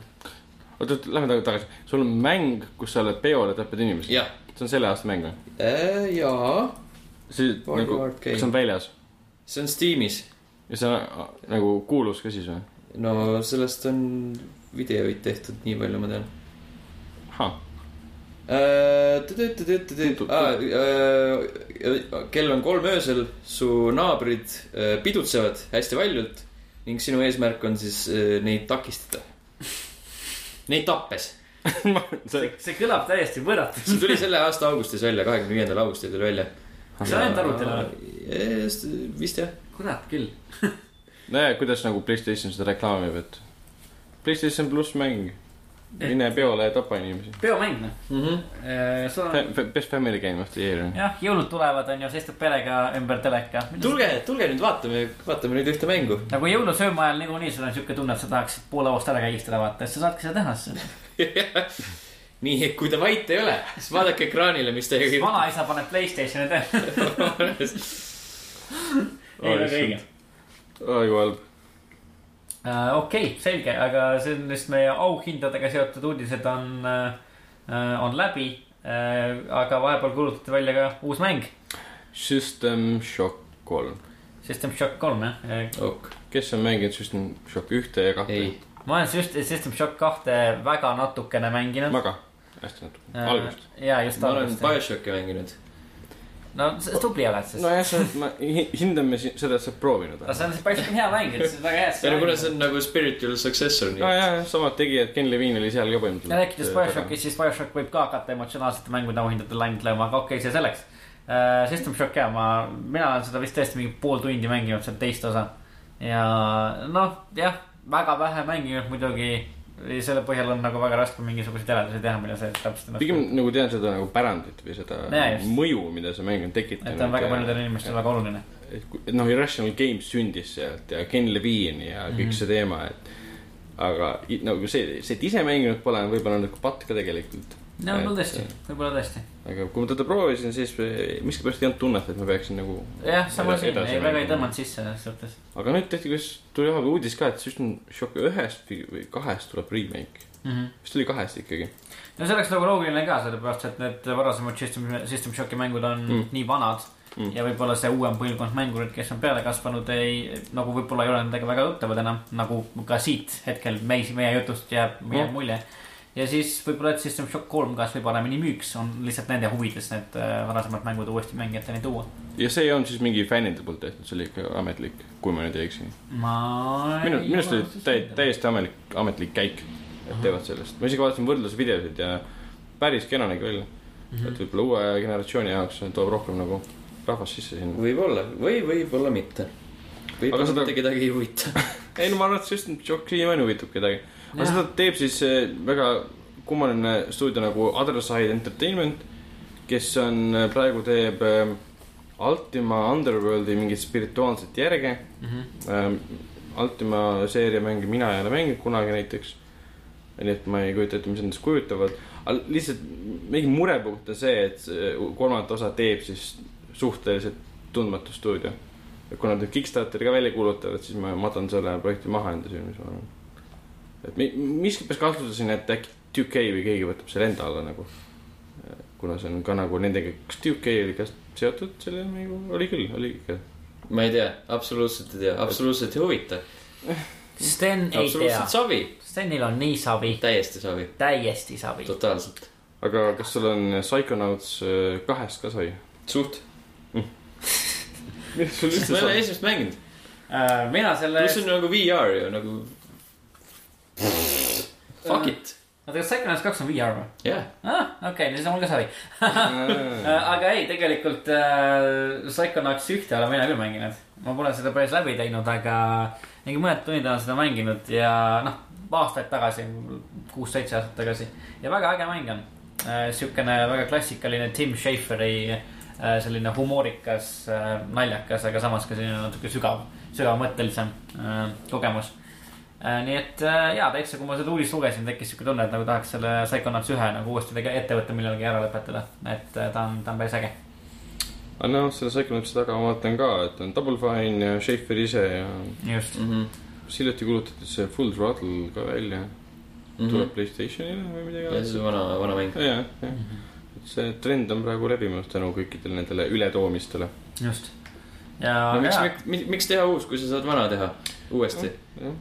oot, oot, lähme taga- tagasi. sul on mäng, kus sa oled peol ja tapad inimesi. see on selle aasta mäng või? jaa, see nagu, kas see on väljas see on Steamis. ja see on nagu kuulus ka siis või? no sellest on videoid tehtud, nii palju ma tean. ahah, kell on kolm öösel, su naabrid äh, pidutsevad hästi valjult ning sinu eesmärk on siis äh, neid takistada. Neid tappes. see, see kõlab täiesti võrratult. see tuli selle aasta augustis välja, kahekümne viiendal augustil tuli välja. kas see on ainult arvutil? vist jah. kurat küll. näe, kuidas nagu Playstation seda reklaamib, et Playstation pluss mäng, mine peole ja tapa inimesi. peomäng noh. Mhm. sul on, Best family game of the year. jah, jõulud tulevad, on ju, sa istud perega ümber teleka. tulge, tulge nüüd vaatame, vaatame nüüd ühte mängu. nagu jõulusööma ajal niikuinii sul on siuke tunne, et sa tahaksid poole hoost ära kägistada, vaata, siis sa saadki seda teha nii, et kui te vait ei ole, siis vaadake ekraanile, mis teiega vanaisa paneb Playstationi teha. ei, väga õige. oi jumal, Äh, okei, selge, aga see on vist meie auhindadega seotud uudised on, on läbi. aga vahepeal kuulutati välja ka uus mäng, System Shock kolm. System Shock kolm jah. ok, kes on mänginud System Shock ühte ja kahte? ei, ma olen just System Shock kahte väga natukene mänginud. ma ka. hästi natuke, algust. ja just ma olen algust. BioShocki mänginud. No tubli oled siis. nojah, sa, ma hi- hindame seda, et sa oled proovinud. no see on, päris hea mäng, et see on väga hea. ei no kuna see on nagu spiritual successor, nojah, samad tegijad, Ken Levine oli seal ka ja põhimõtteliselt. rääkides BioShockist, siis BioShock võib ka hakata emotsionaalsete mängude auhindadele ainult lööma, aga okei okay,, see selleks uh,. System Shock ja ma, mina olen seda vist tõesti mingi pool tundi mänginud, seda teist osa. ja noh, jah, väga vähe mänginud muidugi. Selle põhjal on nagu väga raske mingisuguseid järeldusi teha, mida see täpselt ennast pigem nagu tean seda nagu pärandit või seda just. mõju, mida see mäng on tekitanud. et ta on väga paljudele inimestele väga oluline. et noh, Irrational Games sündis sealt ja Ken Levine ja kõik mm -hmm. see teema, et. aga nagu see, see, et ise mänginud pole, on võib-olla nagu patt ka tegelikult. No võib-olla tõesti, võib-olla tõesti. aga kui ma teda proovisin, siis eh, miskipärast ei olnud tunnet, et ma peaksin nagu. jah, sama siin, ei väga ei tõmmanud sisse selles suhtes. aga nüüd tehti, kas tuli vahepeal uudis ka, et System Shock ühest või kahest tuleb remake. vist oli kahest ikkagi. no see oleks nagu loogiline ka, sellepärast et need varasemad System, System Shocki mängud on Mm. mm. nii vanad Mm. mm.. ja võib-olla see uuem põlvkond mängurid, kes on peale kasvanud, ei, nagu võib-olla ei ole nendega väga tuttavad enam, nagu ka siit hetkel meie, meie jutust jääb, jääb Mm. mulje. Ja siis võib-olla, et System Shock kolm kasvõi paremini müüks, on lihtsalt nende huvides need äh, varasemad mängud uuesti mängijateni tuua. ja see on siis mingi fännide poolt tehtud, see oli ikka ametlik, kui ma nüüd ei eksi. ma. minu, minu arust oli täi-, täiesti ametlik, ametlik käik, et teevad sellest. ma isegi vaatasin võrdlusvideosid ja päris kena nägi välja. Mhm. et võib-olla uue generatsiooni jaoks toob rohkem nagu rahvast sisse sinna. võib-olla või võib-olla mitte. Võib-olla seda- mitte kedagi ei huvita. ei no ma arvan, et System Shock siiamaani huvitab kedagi. Aga seda teeb siis eh, väga kummaline stuudio nagu Other Side Entertainment, kes on, praegu teeb eh, Ultima Underworldi mingit spirituaalset järge mm. -hmm. Ultima seeria mänge mina ei ole mänginud kunagi näiteks. nii et ma ei kujuta ette, mis endast kujutavad. aga lihtsalt mingi murepunkt on see, et kolmandat osa teeb siis suhteliselt tundmatu stuudio. ja kui nad nüüd Kickstarteri ka välja kuulutavad, siis ma matan selle projekti maha enda silmis, ma arvan. Et mi- miskipärast kahtlustasin, et äkki 2K või keegi võtab selle enda alla nagu. kuna see on ka nagu nendega, kas 2K oli ka seotud selle mängu, oli küll, oli ikka. ma ei tea, absoluutselt ei tea, absoluutselt ei huvita. Sten ei tea absoluutselt, savi, Stenil on nii savi, täiesti savi, täiesti savi. totaalselt. aga kas sul on Psychonauts äh, kahest ka sai? suht, millest sul üldse ma ei ole sai? esimest mänginud. Äh, mina selle, pluss on nagu VR ju nagu. Fuck it, oota kas Psychonauts kaks on VR või? jah. ah, okei okay,, siis on mul ka savi. aga ei, tegelikult äh, Psychonauts ühte olen mina küll mänginud. ma pole seda päris läbi teinud, aga mingi mõned tunnid olen seda mänginud ja noh, aastaid tagasi, kuus-seitse aastat tagasi ja väga äge mäng on äh,. siukene väga klassikaline Tim Schaferi äh, selline humoorikas äh,, naljakas, aga samas ka selline natuke sügav, sügavmõttelisem äh, kogemus äh,. Nii et äh, jaa, täitsa, kui ma seda uudist lugesin, tekkis siuke tunne, et nagu tahaks selle Psychonauts ühe nagu uuesti tege- ette võtta, millalgi ära lõpetada. et äh, ta on, ta on päris äge. aga noh, selle Psychonautsi taga ma vaatan ka, et on Double Fine ja Schaefer ise ja just. kas hiljuti kuulutati see Full Throttle ka välja. tuleb Playstationile või midagi ja see on vana, vana mäng. jah, jah, et see trend on praegu levimas tänu kõikidele nendele ületoomistele. just. ja no miks miks, miks teha uus, kui sa saad vana teha uuesti? jah,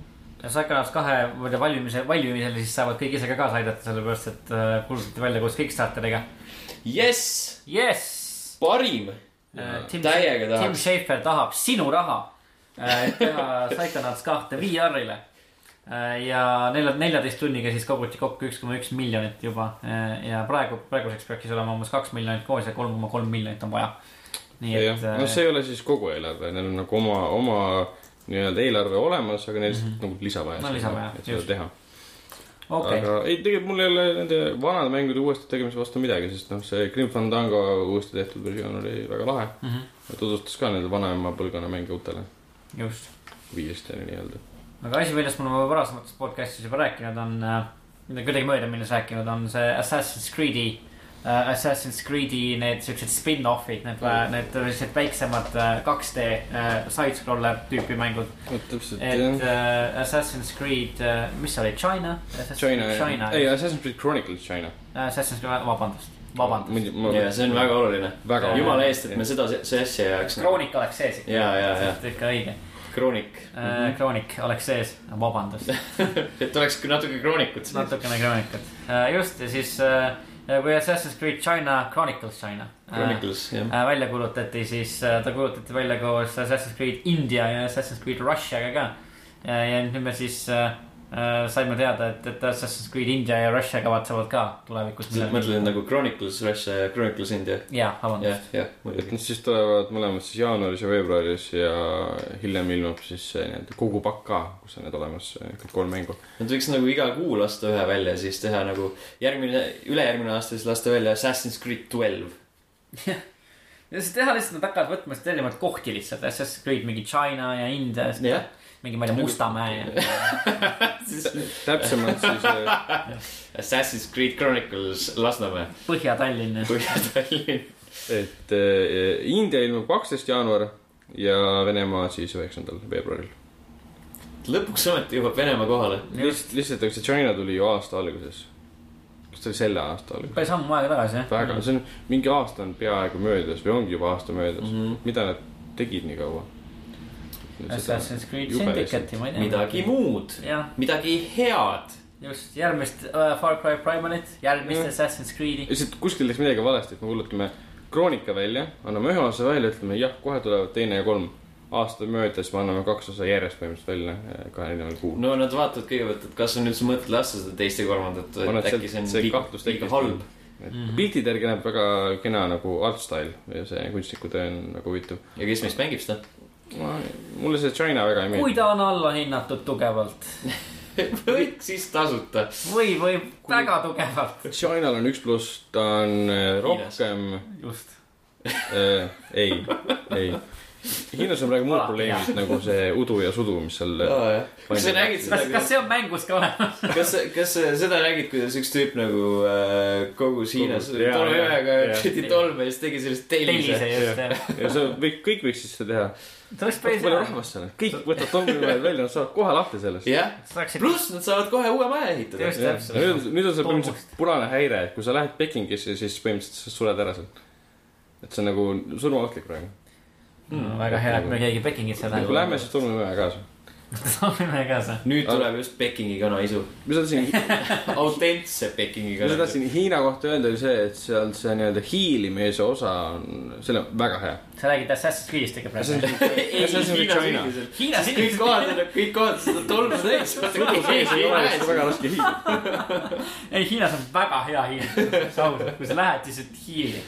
ja Psychonauts kahe, tea, valmimise, valmimisele siis saavad kõik ise ka kaasa aidata, sellepärast et äh, kuulutati välja koos Kickstarteriga. jess, jess. parim. Tim, täiega Tim tahaks. Schafer tahab sinu raha, et teha Psychonauts kahte VR-ile. ja nelja, neljateist tunniga siis koguti kokku üks koma üks miljonit juba ja praegu, praeguseks peaks siis olema umbes kaks miljonit koos ja kolm koma kolm miljonit on vaja. nii et, no see ei ole siis kogu eelarve, neil on nagu oma, oma nii-öelda eelarve olemas, aga neil lihtsalt nagu lisa vaja. No lisa vaja, et seda just. teha. okei, aga ei, tegelikult mul ei ole nende vanade mängude uuesti tegemise vastu midagi, sest noh, see Grim Fandango uuesti tehtud versioon oli väga lahe. ja tutvustas ka nende vanaema põlvkonna mänge uutele just. viiestele nii-öelda. aga asi, millest me oleme varasemates podcast'is juba rääkinud, on äh,, kuidagi mööda minnes rääkinud, on see Assassin's Creed'i äh,. Assassin's Creed'i need siuksed spin-off'id, need mm., need sellised väiksemad äh, 2D äh, side-scroller tüüpi mängud. vot täpselt et jah. äh, Assassin's Creed äh,, mis see oli, China? China, China, ei Assassin's Creed Chronicles China. Assassin's Creed, vabandust, vabandust. ja see on väga oluline. väga jumala eest, et me seda, see asja ei ajaks. kroonik oleks sees ikka. ja, ja, ja ikka õige. kroonik. kroonik oleks sees, vabandust. et oleks natuke kroonikut. natukene kroonikat, just ja siis äh, kui Assassin's Creed China, Chronicles China. Chronicles, jah. välja kuulutati, siis ta kuulutati välja koos Assassin's Creed India ja Assassin's Creed Russiaga ka. ja nüüd me siis äh, saime teada, et, et Assassin's Creed India ja Russia kavatsevad ka tulevikus. sa mõtled nagu Chronicles Russia ja Chronicles India? jaa, vabandust. jah, jah. et nad siis tulevad mõlemad siis jaanuaris ja veebruaris ja hiljem ilmub siis nii-öelda kogu pakk ka, kus on need olemas, kõik kolm mängu. Nad võiks nagu iga kuu lasta ühe välja, siis teha nagu järgmine, ülejärgmine aasta siis lasta välja Assassin's Creed Twelve. jah ja siis teha lihtsalt, nad hakkavad võtma seda erinevaid kohti lihtsalt, Assassin's Creed mingi China ja India ja mingi, ma ei tea, Mustamäe täpsemalt siis äh, Assassin's Creed Chronicles Lasnamäe. Põhja-Tallinn. Põhja-Tallinn. et äh, India ilmub kaksteist jaanuar ja Venemaa siis üheksandal veebruaril. lõpuks ometi jõuab Venemaa kohale. lihtsalt, lihtsalt, aga see China tuli ju aasta alguses. kas ta oli selle aasta alguses? päris ammu aega tagasi, jah. väga, see on, mingi aasta on peaaegu möödas või ongi juba aasta möödas mm. -hmm. mida nad tegid nii kaua? Assassin's Creed Syndicate'i, ma ei tea. midagi muud, midagi head. just, järgmist uh, Far Cry Primalit, järgmist mm. Assassin's Creed'i. lihtsalt kuskil läks midagi valesti, et me kuulutame Kroonika välja, anname ühe osa välja, ütleme jah, kohe tulevad teine ja kolm. aasta möödas me anname kaks osa järjest põhimõtteliselt välja eh, kahel erineval kuul. no nad vaatavad kõigepealt, et kas on üldse mõtet lasta seda teist ja kolmandat, et äkki see on liiga, liiga halb. mm -hmm. piltide järgi näeb väga kena nagu art style ja see kunstniku töö on väga huvitav. ja kes meist mängib seda? Mulle see China väga ei meeldi. kui ta on allahinnatud tugevalt või siis tasuta. või, või kui... väga tugevalt. Chinal on üks pluss, ta on äh, rohkem. just äh,. ei, ei Hiinas on praegu muud probleemid nagu see udu ja sudu, mis seal oh,. kas sa nägid seda? kas, kas see on mängus ka olemas kas, kas sa seda nägid, kuidas üks tüüp nagu äh, kogus Hiinas tolmühega sõiti tolme ja siis tegi sellist tellise. ja see kõik, kõik võiks siis seda teha. see oleks päris hea. palju rahvast seal on, kõik võtavad tolmühed välja, nad saavad kohe lahti sellest. jah, pluss nad saavad kohe uue maja ehitada. nüüd, nüüd on see põhimõtteliselt punane häire, et kui sa lähed Pekingisse, siis põhimõtteliselt sured ära seal. et see on nagu surmaohtlik praegu mm,. väga hea, et me keegi Pekingisse läheb. kui lähme, siis tuleme ühe kaasa tuleme kaasa. nüüd tuleb just Pekingi kanaisu. on siin autentse Pekingi kanaisu. ma tahtsin Hiina kohta öelda, oli see, et seal see nii-öelda hiilimise osa on, see on väga hea. sa räägid Assassin's Creed'ist ikka praegu? Hiinas kõik kohad on, kõik kohad seda tolmu täis. sõdu sees ei ole vist väga raske hiilida. ei, Hiinas on väga hea hiilida, ausalt, kui sa lähed, siis hiili.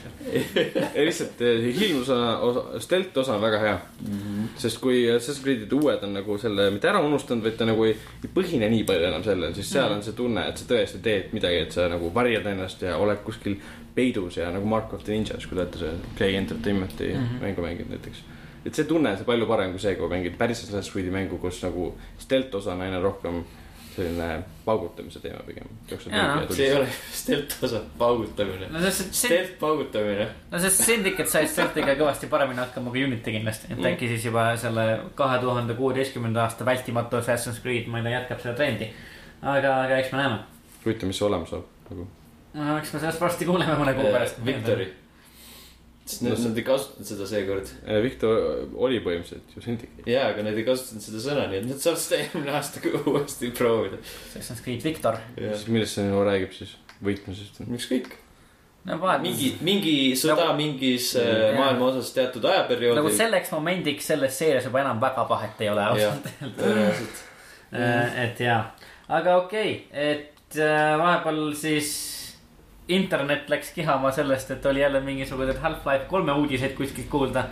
ei lihtsalt hiilmuse osa, stealth osa on väga hea. -hmm. sest kui Assassin's Creed'id uued on nagu selle mitte ära unustanud, vaid ta nagu ei, ei põhine nii palju enam sellel, siis seal mm on see tunne, et sa tõesti teed midagi, et sa nagu varjad ennast ja oled kuskil peidus ja nagu Mark of the Ninjas, kui te olete see Play Entertainment'i mm -hmm. mängu mänginud näiteks. et see tunne on see palju parem kui see, kui mängid päris Assassin's Creed'i mängu, kus nagu stealth osa on aina rohkem selline paugutamise teema pigem. see ei ole stealth osa, paugutamine no,. stealth paugutamine. no sest Syndicate sai stealth'iga kõvasti paremini hakkama kui Unity kindlasti, et mm. äkki siis juba selle kahe tuhande kuueteistkümnenda aasta vältimatu Assassin's Creed, ma ei tea, jätkab seda trendi. aga, aga eks me näeme. huvitav, mis see olema saab nagu no eks me sellest varsti kuuleme mõne kuu pärast. Victory. Sest nad, nad ei kasutanud seda seekord. Victor oli põhimõtteliselt ju Syndicate. jaa, aga nad ei kasutanud seda sõna, nii et nad saavad seda eelmine aasta uuesti proovida. Assassin's Creed Victor. millest see nagu räägib siis, võitmisest? ükskõik no vaat. mingi, mingi sõda nagu, mingis äh, maailma osas teatud ajaperioodil. nagu selleks momendiks selles seerias juba enam väga vahet ei ole ausalt öeldes. Äh, et jaa, aga okei okay., et äh, vahepeal siis internet läks kihama sellest, et oli jälle mingisugused Half-Life kolme uudiseid kuskilt kuulda.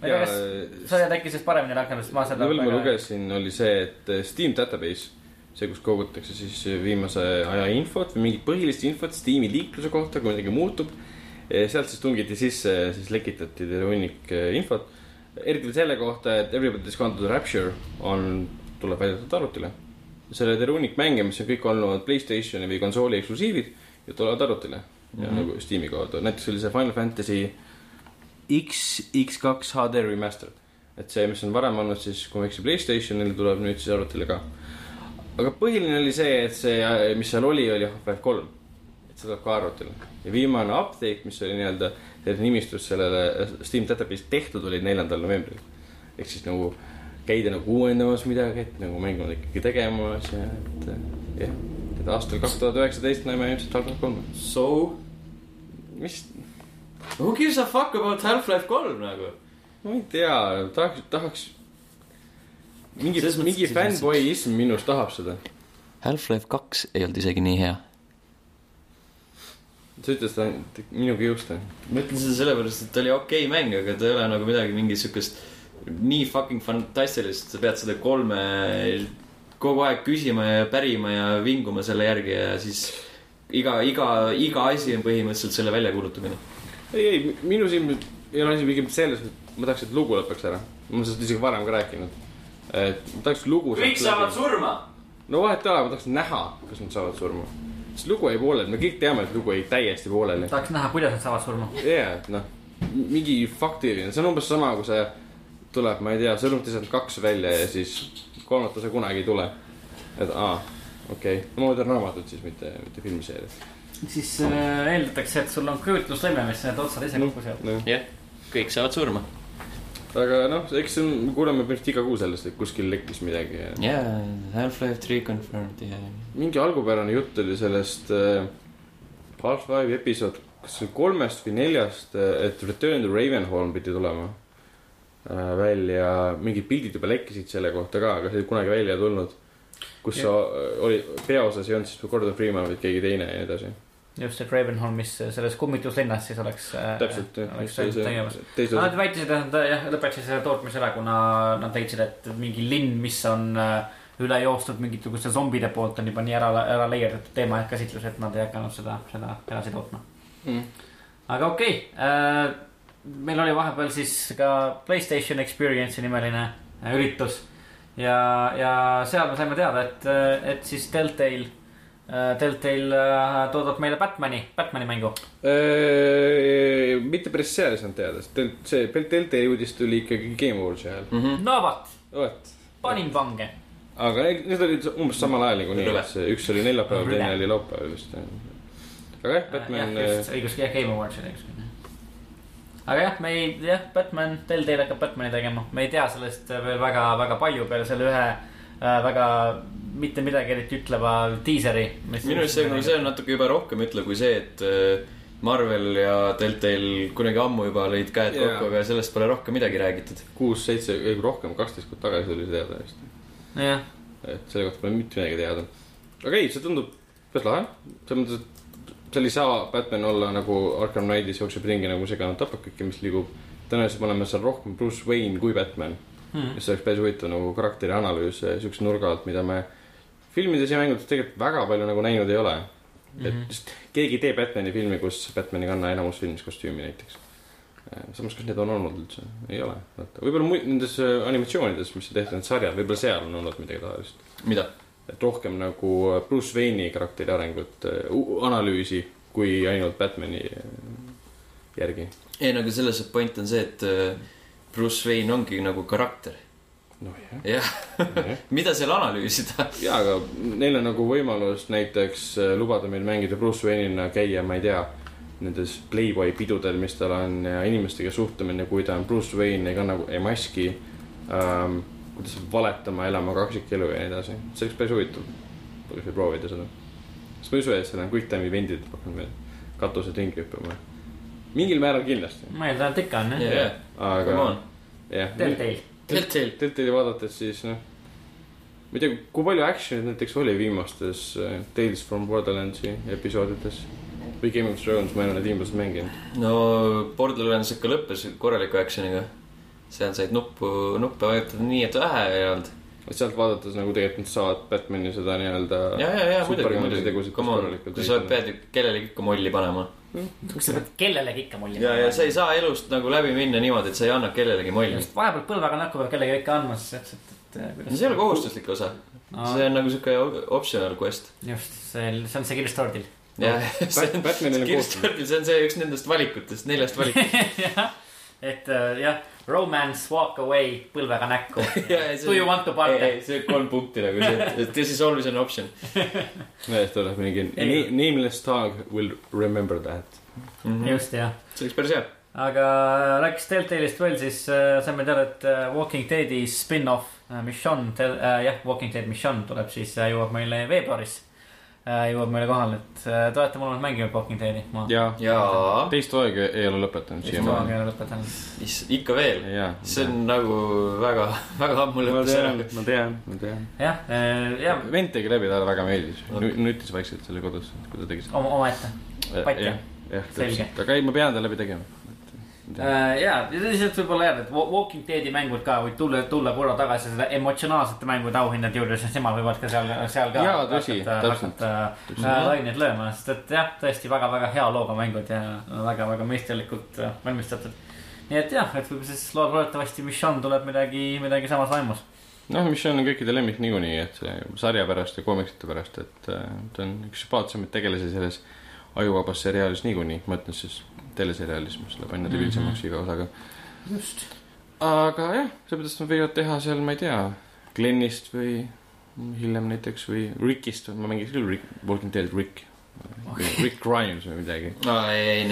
ma ei tea, kas sa tead äkki sellest paremini rakendust, ma seda. küll ma lugesin, oli see, et eh, Steam database, see, kus kogutakse siis viimase aja infot või mingit põhilist infot Steam'i liikluse kohta, kui midagi muutub. sealt siis tungiti sisse, siis lekitati terve hunnik infot. eriti veel selle kohta, et Everybody's Gone to the Rapture on, tuleb väidetavalt arvutile. selle terve hunnik mänge, mis on kõik olnud Playstationi või konsooli eksklusiivid ja tulevad arvutile mm. -hmm. ja nagu Steam'i kaudu, näiteks oli see Final Fantasy X, X2 HD remastered. et see, mis on varem olnud siis, kui ma ei eksi, Playstationil tuleb nüüd siis arvutile ka. aga põhiline oli see, et see, mis seal oli, oli Half-Life kolm. et see tuleb ka arvutile ja viimane update, mis oli nii-öelda selline nimistus sellele Steam Database tehtud, oli neljandal novembril. ehk siis nagu käida nagu uuendamas midagi, et nagu mäng on ikkagi tegemas ja et jah et aastal kaks tuhat üheksateist näeme ilmselt Half-Life kolme. So, mis, Who gives a fuck about Half-Life kolm nagu? ma ei tea, tahaks, tahaks. mingi mingi fännboism minus tahab seda. Half-Life kaks ei olnud isegi nii hea. sa ütled seda minuga juusta. ma ütlen seda sellepärast, et ta oli okei okay mäng, aga ta ei ole nagu midagi mingi siukest nii fucking fantastilist, sa pead seda kolme kogu aeg küsima ja pärima ja vinguma selle järgi ja siis iga, iga, iga asi on põhimõtteliselt selle väljakuulutamine. ei, ei, minu silmis ei ole asi pigem selles, et ma tahaks, et lugu lõpeks ära. ma olen sellest isegi varem ka rääkinud. et ma tahaks lugu. surma. no vahet ei ole, ma tahaks näha, kas nad saavad surma. sest lugu jäi pooleli, me kõik teame, et lugu jäi täiesti pooleli. tahaks näha, kuidas nad saavad surma. jaa, et noh, mingi faktiline, see on umbes sama, kui see tuleb, ma ei tea, Sõnumtised kaks välja ja siis kolmandat osa kunagi ei tule. et aa, okei okay., ma mõtlen raamatut siis, mitte, mitte filmiseeriat. siis äh, eeldatakse, et sul on kujutlusvõime, mis need otsad ise kokku seob. jah, kõik saavad surma. aga noh, eks see on, me kuuleme põhimõtteliselt iga kuu sellest, et kuskil lekkis midagi ja jaa, Half-Life three confirmed ja. mingi algupärane jutt oli sellest äh, Half-Life episood, kas see oli kolmest või neljast, et Return to Ravenholm pidi tulema äh, välja, mingid pildid juba lekkisid selle kohta ka, aga see ei kunagi välja tulnud. kus sa äh, oli, peaosas ei olnud siis Gordon Freeman, vaid keegi teine ja nii edasi. just, et Ravenholmis selles kummituslinnas siis oleks. täpselt, oleks ainult tegemas. teise Nad väitsid, et nad jah, lõpetasid selle tootmise ära, kuna nad leidsid, et mingi linn, mis on äh, üle joostud mingisuguste zombide poolt, on juba nii ära, ära leierdatud teema ja käsitlus, et nad ei hakanud seda, seda edasi tootma. mm.. aga okei okay,, meil oli vahepeal siis ka Playstation Experience'i nimeline äh, üritus. ja, ja seal me saime teada, et, et siis Deltail, Deltail äh, toodab meile Batman'i, Batman'i mängu. Äh, mitte päris seal ei saanud teada, sest see Deltali uudis tuli ikkagi Game Awards'i ajal. Mhm. no vot, vot, panin pange. aga need olid umbes samal ajal niikuinii Rõve., üks oli neljapäeval, teine oli laupäeval vist. aga jah, Batman õigus, jah, Game Awards oli õigus. Aga jah, me ei, jah, Batman, Deltail hakkab Batman'i tegema, me ei tea sellest veel väga, väga palju peale selle ühe äh, väga mitte midagi eriti ütleva diiseri. minu arust see, see on natuke juba rohkem ütlev kui see, et äh, Marvel ja Deltail kunagi ammu juba lõid käed Jaa. kokku, aga sellest pole rohkem midagi räägitud. kuus, seitse, ei rohkem, kaksteist kuud tagasi oli see teada vist. jah, et selle kohta pole mitte midagi teada. aga ei, see tundub päris lahe, selles mõttes, et seal ei saa Batman olla nagu Arkham Knightis jookseb ringi nagu seganud tapab kõike, mis liigub. tõenäoliselt me oleme seal rohkem Bruce Wayne kui Batman Hmm. mis oleks päris huvitav nagu karakteri analüüs siukse nurga alt, mida me filmides ja mängudes tegelikult väga palju nagu näinud ei ole. et Mhm. just keegi ei tee Batman'i filmi, kus Batman ei kanna enamus filmis kostüümi näiteks. samas, kas need on olnud üldse? ei ole, vaata, võib-olla nendes äh, animatsioonides, mis on tehtud, need sarjad, võib-olla seal on olnud midagi taolist. mida? Et rohkem nagu Bruce Wayne'i karakteri arengut, analüüsi, kui ainult Batman'i äh, järgi. ei, no aga selles point on see, et äh, Bruce Wayne ongi nagu karakter. nojah, jah, jah. mida seal analüüsida? jaa, aga neil on nagu võimalus näiteks äh, lubada meil mängida Bruce Wayne'ina käia, ma ei tea, nendes Playboy pidudel, mis tal on ja inimestega suhtlemine, kui ta on Bruce Wayne, ei kanna ei maski ähm,. Kuidas valetama, elama kaksikelu ja nii edasi, see oleks päris huvitav. võiks veel proovida seda. sest ma ei usu, et seal on quick time'i vendid hakkavad meil katused ringi hüppama. mingil määral kindlasti, ma eeldan, et ikka on jah. jah, come aga on. jah. Deltail, Deltail. Deltali vaadates siis noh, ma ei tea, kui palju action'it näiteks oli viimastes äh, Tales from Borderlandsi episoodides või Game of Thrones, ma ei ole neid viimaseid mänginud. no Borderlands ikka lõppes korraliku action'iga. Seal said nuppu, nuppe vajutada nii, et vähe ei olnud. sealt vaadates nagu tegelikult saavad Batman'i seda nii-öelda. ja, ja, ja muidugi, muidugi come on, kui sa pead ju kellelegi ikka molli panema. kas sa pead kellelegi ikka mulje ja, ja sa ei saa elust nagu läbi minna niimoodi, et sa ei anna kellelegi molli. just vahepeal põlvega näkku peab kellelegi ikka andma, siis et, et äh, no see ei ole. kohustuslik osa, no, see on nagu siuke optional quest. just, see, see on see Kirstordil. jah. Kirstordil, see on see üks nendest valikutest, neljast valikust. jah, et äh, jah, romance, walk away, põlvega näkku. See- Do you want to ei, see kolm punkti nagu see, this is always an option. täiesti tuleb mingi nameless dog will remember that. just, jah. see oleks päris hea. aga rääkides Deltailist veel, siis äh, saime teada, et äh, Walking Deadi spin-off äh, Mission, äh, jah, Walking Dead Mission tuleb siis äh,, jõuab meile veebruaris äh, jõuab meile kohale, et äh, te olete mõlemad mänginud Walking Deadi. ma ja jaa, teist hooaega ei ole lõpetanud teist hooaega siiamaani. ei ole lõpetanud. ikka veel. jaa. see on nagu väga, väga ammu lõppes ära ma tean, ma tean. jah, ja vend tegi läbi, talle väga meeldis. nutis vaikselt selle kodus, kui ta tegi seda. oma, omaette. Patt, jah? täpselt, aga ei, ma pean ta läbi tegema. Äh, ja, lihtsalt võib-olla jah, et Wa- Walking Deadi mängud ka võid tulla, tulla korra tagasi selle emotsionaalsete mängude auhinnade juurde, sest nemad võivad ka seal, seal ka. Jaa, tõsi, täpselt. hakata äh, laineid lööma, sest et jah, tõesti väga-väga hea looga mängud ja väga-väga meisterlikult äh, valmistatud. nii et jah, et võib-olla siis lo- loodetavasti Mission tuleb midagi, midagi samas vaimus. noh, mis on kõikide lemmik niikuinii, et see sarja pärast ja koomiksite pärast, et äh, ta on üks sümpaatsemaid tegelasi selles ajuvabas seriaalis niikuinii, ma ütlen siis teleseriaalis, mis läheb aina debiilsemaks iga osaga. just. aga jah, seepärast nad võivad teha seal, ma ei tea, Glenist või hiljem näiteks või Rickist, ma mängiks küll Rick, Walking Dead Rick okay.. Rick Grimes või midagi. aa, ei,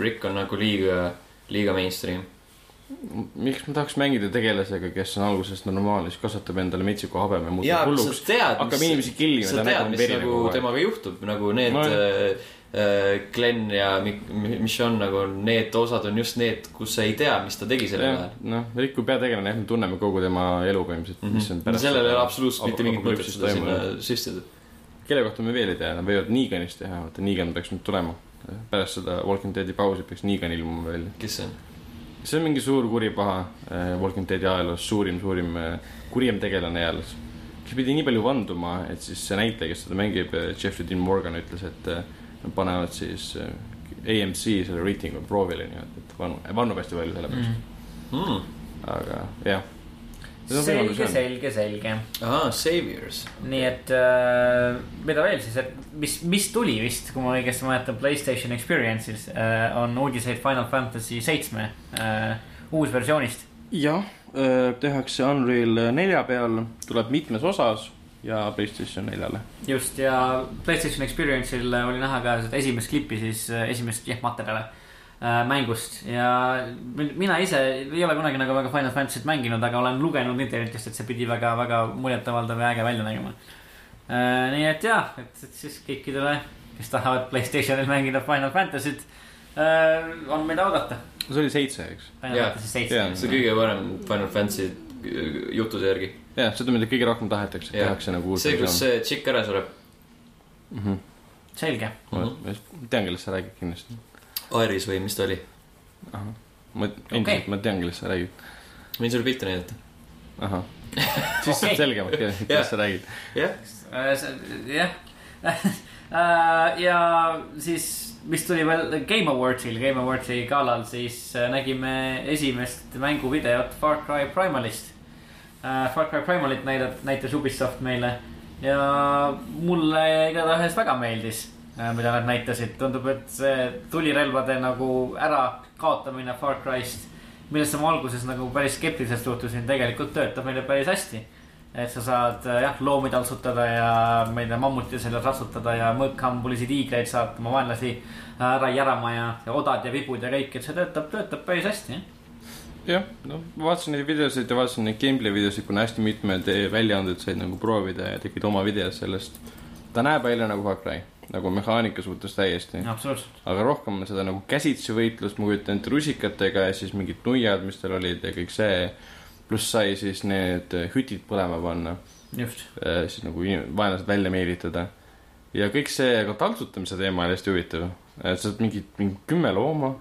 Rick on nagu liiga, liiga mainstream. miks ma tahaks mängida tegelasega, kes on algusest normaalne, siis kasvatab endale metsiku habeme, muutub hulluks, hakkab inimesi killima, sa tead, mis nagu temaga juhtub, nagu need No, Glen ja Mi- Mi- Michonne nagu need osad on just need, kus sa ei tea, mis ta tegi sellel ajal. noh, Rick kui peategelane, jah, me tunneme kogu tema elu põhimõtteliselt mm, -hmm. mis on pärast sellega ei ole absoluutselt mitte mingit mõtet seda sinna süstida. kelle kohta me veel ei tea, nad võivad Neganist teha, vaata Negan peaks nüüd tulema. pärast seda Walking Deadi pausi peaks Negan ilmuma välja. kes see on? see on mingi suur kuri paha äh, Walking Deadi ajaloos, suurim, suurim äh, kurjem tegelane ajaloos. kes pidi nii palju vanduma, et siis see näitleja, kes seda mängib, Jeffrey Dean Morgan ütles, et äh, nad panevad siis äh, AMC selle reitingu proovile nii-öelda, et vannu, vannub hästi palju selle pärast mm., Mm. aga jah. selge, selge, selge. aa, Saviors. nii et äh, mida veel siis, et mis, mis tuli vist, kui ma õigesti mäletan, Playstation Experience'is äh, on uudiseid Final Fantasy seitsme äh, uusversioonist. jah, tehakse Unreal nelja peal, tuleb mitmes osas ja Playstation neljale. just ja Playstation Experience'il oli näha ka seda esimest klippi siis, esimest jah materjale äh, mängust ja min- mina ise ei ole kunagi nagu väga Final Fantasy't mänginud, aga olen lugenud internetist, et see pidi väga-väga muljetavaldav ja äge välja nägema äh,. nii et jah, et, siis kõikidele, kes tahavad Playstationil mängida Final Fantasy't äh,, on mida oodata. see oli seitse, eks? Final Fantasy seitse see kõige parem Final Fantasy äh, jutude järgi. jah, seda, mida kõige rohkem tahetakse, tehakse nagu uus see, kus see tšikk ära sureb. mm. -hmm. selge, ma tean, kellest sa räägid kindlasti. Aeris või mis ta oli? ma endiselt, ma tean, kellest sa räägid. võin sulle pilte näidata. ahah, siis saab selgemalt, kellest sa räägid. jah, Äh, jah Äh, ja siis, mis tuli veel Game Awardsil, Game Awardsi galal, siis äh, nägime esimest mänguvideot Far Cry Primalist. Far Cry Primalit näidat-, näitas Ubisoft meile. Ja mulle igatahes väga meeldis, mida nad näitasid, tundub, et see tulirelvade nagu ärakaotamine Far Cry'st, millesse ma alguses nagu päris skeptiliselt suhtusin, tegelikult töötab meile päris hästi. Et sa saad äh, jah, loomi taltsutada ja ma ei tea, mammuti seljas ratsutada ja mõõkhambulisid hiigreid saad oma vaenlasi äh, ära järama ja, ja odad ja vibud ja kõik, et see töötab, töötab päris hästi, jah. jah, no ma vaatasin neid videosid ja vaatasin neid gameplay videosid, kuna hästi mitmed väljaanded said nagu proovida ja tegid oma videod sellest. ta näeb välja nagu Far Cry, nagu mehaanika suhtes täiesti. aga rohkem seda nagu käsitsi võitlust, ma kujutan ette rusikatega ja siis mingid nuiad, mis tal olid ja kõik see. pluss sai siis need hütid põlema panna, just, siis nagu vaenlased välja meelitada. ja kõik see ka taltsutamise teema oli hästi huvitav, et sa saad mingid, mingi kümme looma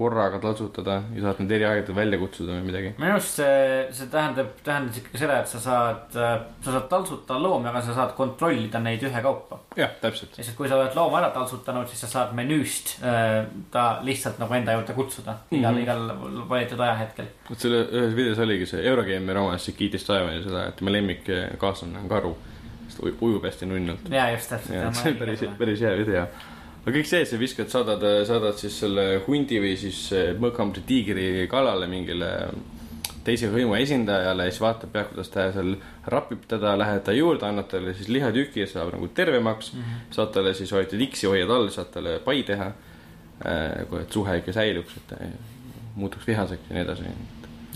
korraga taltsutada ja saad need eri aegadel välja kutsuda või midagi. minu arust see, see tähendab, tähendas ikkagi seda, et sa saad, sa saad taltsutada loomi, aga sa saad kontrollida neid ühekaupa. jah, täpselt. lihtsalt kui sa oled looma ära taltsutanud, siis sa saad menüüst äh, ta lihtsalt nagu enda juurde kutsuda igal mm, -hmm. igal valitud ajahetkel. vot selle ühes videos oligi see Eurogeimeri omas, kiitis Taevani seda, et tema lemmikkaaslane on karu. sest ujub hästi nunnult. ja just täpselt. see on päris, päris hea video. Aga kõik see, et sa viskad, saadad, saadad siis selle hundi või siis mõõkambri tiigri kallale mingile teise hõimu esindajale ja siis vaatab jah, kuidas ta seal rapib teda, lähed ta juurde, annad talle siis lihatüki, saab nagu tervemaks mm. -hmm. saad talle siis, hoiad X-i hoiad all, saad talle pai teha. kui, et suhe ikka säiluks, et ta ei muutuks vihaseks ja nii edasi.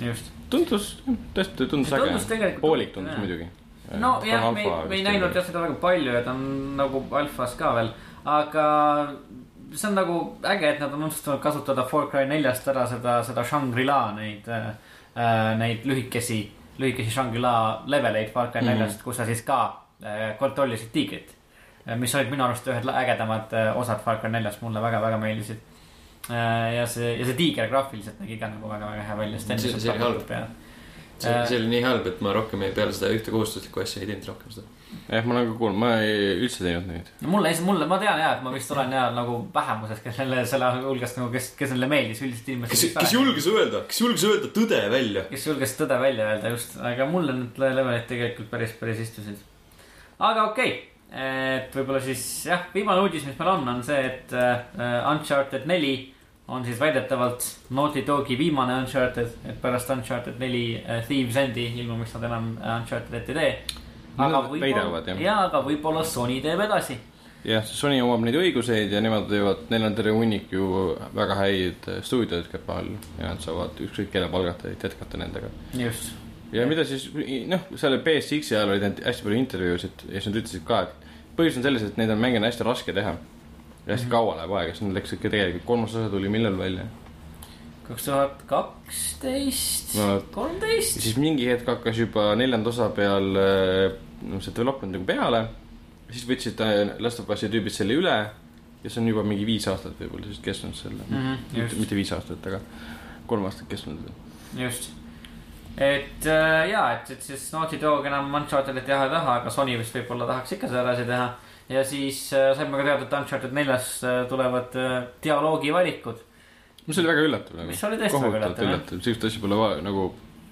just. tundus, tõesti tundus äge poolik tundus muidugi. nojah, me, me ei näinud jah seda väga palju ja ta on nagu alfas ka veel, aga see on nagu äge, et nad on otsustanud kasutada Far Cry neljast ära seda, seda Shangri-La neid äh,, neid lühikesi, lühikesi Shangri-La leveleid Far Cry mhm. neljast mm, -hmm. kus sa siis ka äh, kontrollisid tiigrit. mis olid minu arust ühed ägedamad äh, osad Far Cry neljast, mulle väga-väga meeldisid äh,. ja see, ja see tiiger graafiliselt nägi ka nagu väga-väga hea välja. see, see oli halb see, see oli nii halb, et ma rohkem ei, peale seda ühte kohustuslikku asja ei teinud rohkem seda. jah, ma olen ka kuulnud, ma ei üldse teinud neid. no mulle, mulle, ma tean ja, et ma vist olen ja nagu vähemuses, kellele selle hulgast nagu, kes, kes neile meeldis, üldiselt inimesed. kes, kes julges öelda, kes julges öelda tõde välja. kes julges tõde välja öelda, just, aga mulle need levelid tegelikult päris, päris istusid. aga okei okay et võib-olla siis jah, viimane uudis, mis meil on, on see, et uh, Uncharted neli on siis väidetavalt Naughty Dogi viimane Uncharted, et pärast Uncharted neli uh, Thieves Endi ilmumist nad enam uh, Uncharted'it ei tee. aga võib-olla, jaa, aga võib-olla Sony teeb edasi. jah, Sony omab neid õiguseid ja nemad teevad, neil on terve hunnik ju väga häid äh, stuudioid käpa all ja nad saavad ükskõik kelle palgata, et jätkata nendega. just. ja mida siis, noh, selle BSX-i ajal olid hästi palju intervjuusid ja siis nad ütlesid ka, et põhjus on selles, et neid on mänge on hästi raske teha ja hästi kaua läheb aega, siis nad läksid ikka tegelikult, kolmas osa tuli millal välja? kaks tuhat kaksteist, kolmteist. siis mingi hetk hakkas juba neljanda osa peal noh, see development nagu peale. siis võtsid äh, Last of Us'i tüübid selle üle ja see on juba mingi viis aastat võib-olla siis kestnud selle mm. -hmm, mitte, mitte viis aastat, aga kolm aastat kestnud. just, et äh, ja, et, et siis Naughty Dog enam Uncharted'it teha ei taha, aga Sony vist võib-olla tahaks ikka seda edasi teha ja siis äh, saime ka teada, et Uncharted neljas äh, tulevad äh, dialoogivalikud. mis oli väga üllatav nagu. mis oli tõesti väga üllatav, üllatav., sihukest asja pole vaja, nagu,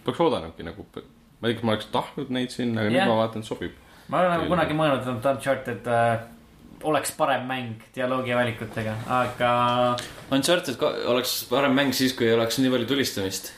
poleks oodanudki nagu. ma ei tea, kas ma oleks tahtnud neid siin, aga yeah. nüüd ma vaatan, sobib. ma olen nagu kunagi mõelnud, et Uncharted äh, oleks parem mäng dialoogivalikutega, aga. Uncharted oleks parem mäng siis, kui ei oleks nii palju tulistamist.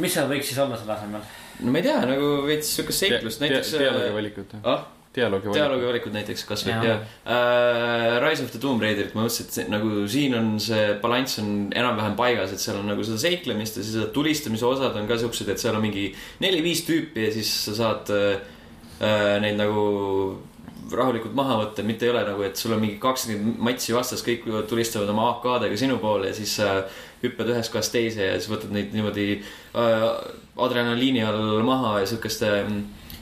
mis seal võiks siis olla selle asemel? no ma ei tea, nagu veits siukest seiklust, näiteks. dialoogivalikut ah? Dialoogivalikud. dialoogivalikud näiteks kasvõi ja, ja. Uh, Rise of the Tomb Raiderit ma mõtlesin, et see, nagu siin on see balanss on enam-vähem paigas, et seal on nagu seda seiklemist ja seda tulistamise osad on ka siuksed, et seal on mingi neli-viis tüüpi ja siis sa saad uh, neid nagu rahulikult maha võtta, mitte ei ole nagu, et sul on mingi kakskümmend matsi vastas, kõik tulistavad oma AK-dega sinu poole ja siis sa hüppad ühest kohast teise ja siis võtad neid niimoodi äh, adrenaliini all maha ja siukeste äh,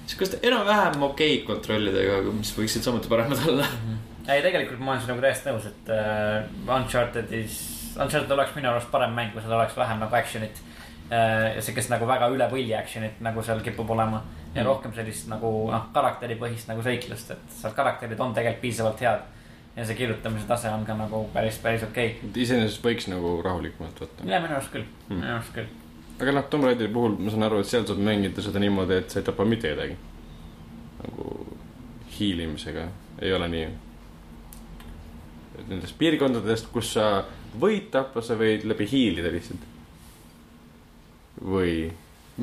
sihukest enam-vähem okeid kontrollidega, mis võiksid samuti paremad olla mm. -hmm. ei, tegelikult ma olen sinuga täiesti nõus, et uh, Uncharted'is, Uncharted oleks minu arust parem mäng, kui seal oleks vähem nagu action'it uh,. ja sihukest nagu väga üle võlli action'it, nagu seal kipub olema. ja mm. rohkem sellist nagu noh, karakteripõhist nagu seiklust, et seal karakterid on tegelikult piisavalt head. ja see kirjutamise tase on ka nagu päris, päris okei okay.. iseenesest võiks nagu rahulikumalt võtta. ja minu arust küll mm., minu arust küll aga noh, Tomb Raideri puhul ma saan aru, et seal saab mängida seda niimoodi, et sa ei tapa mitte kedagi. nagu hiilimisega ei ole nii. nendest piirkondadest, kus sa võid tappa, sa võid läbi hiilida lihtsalt. või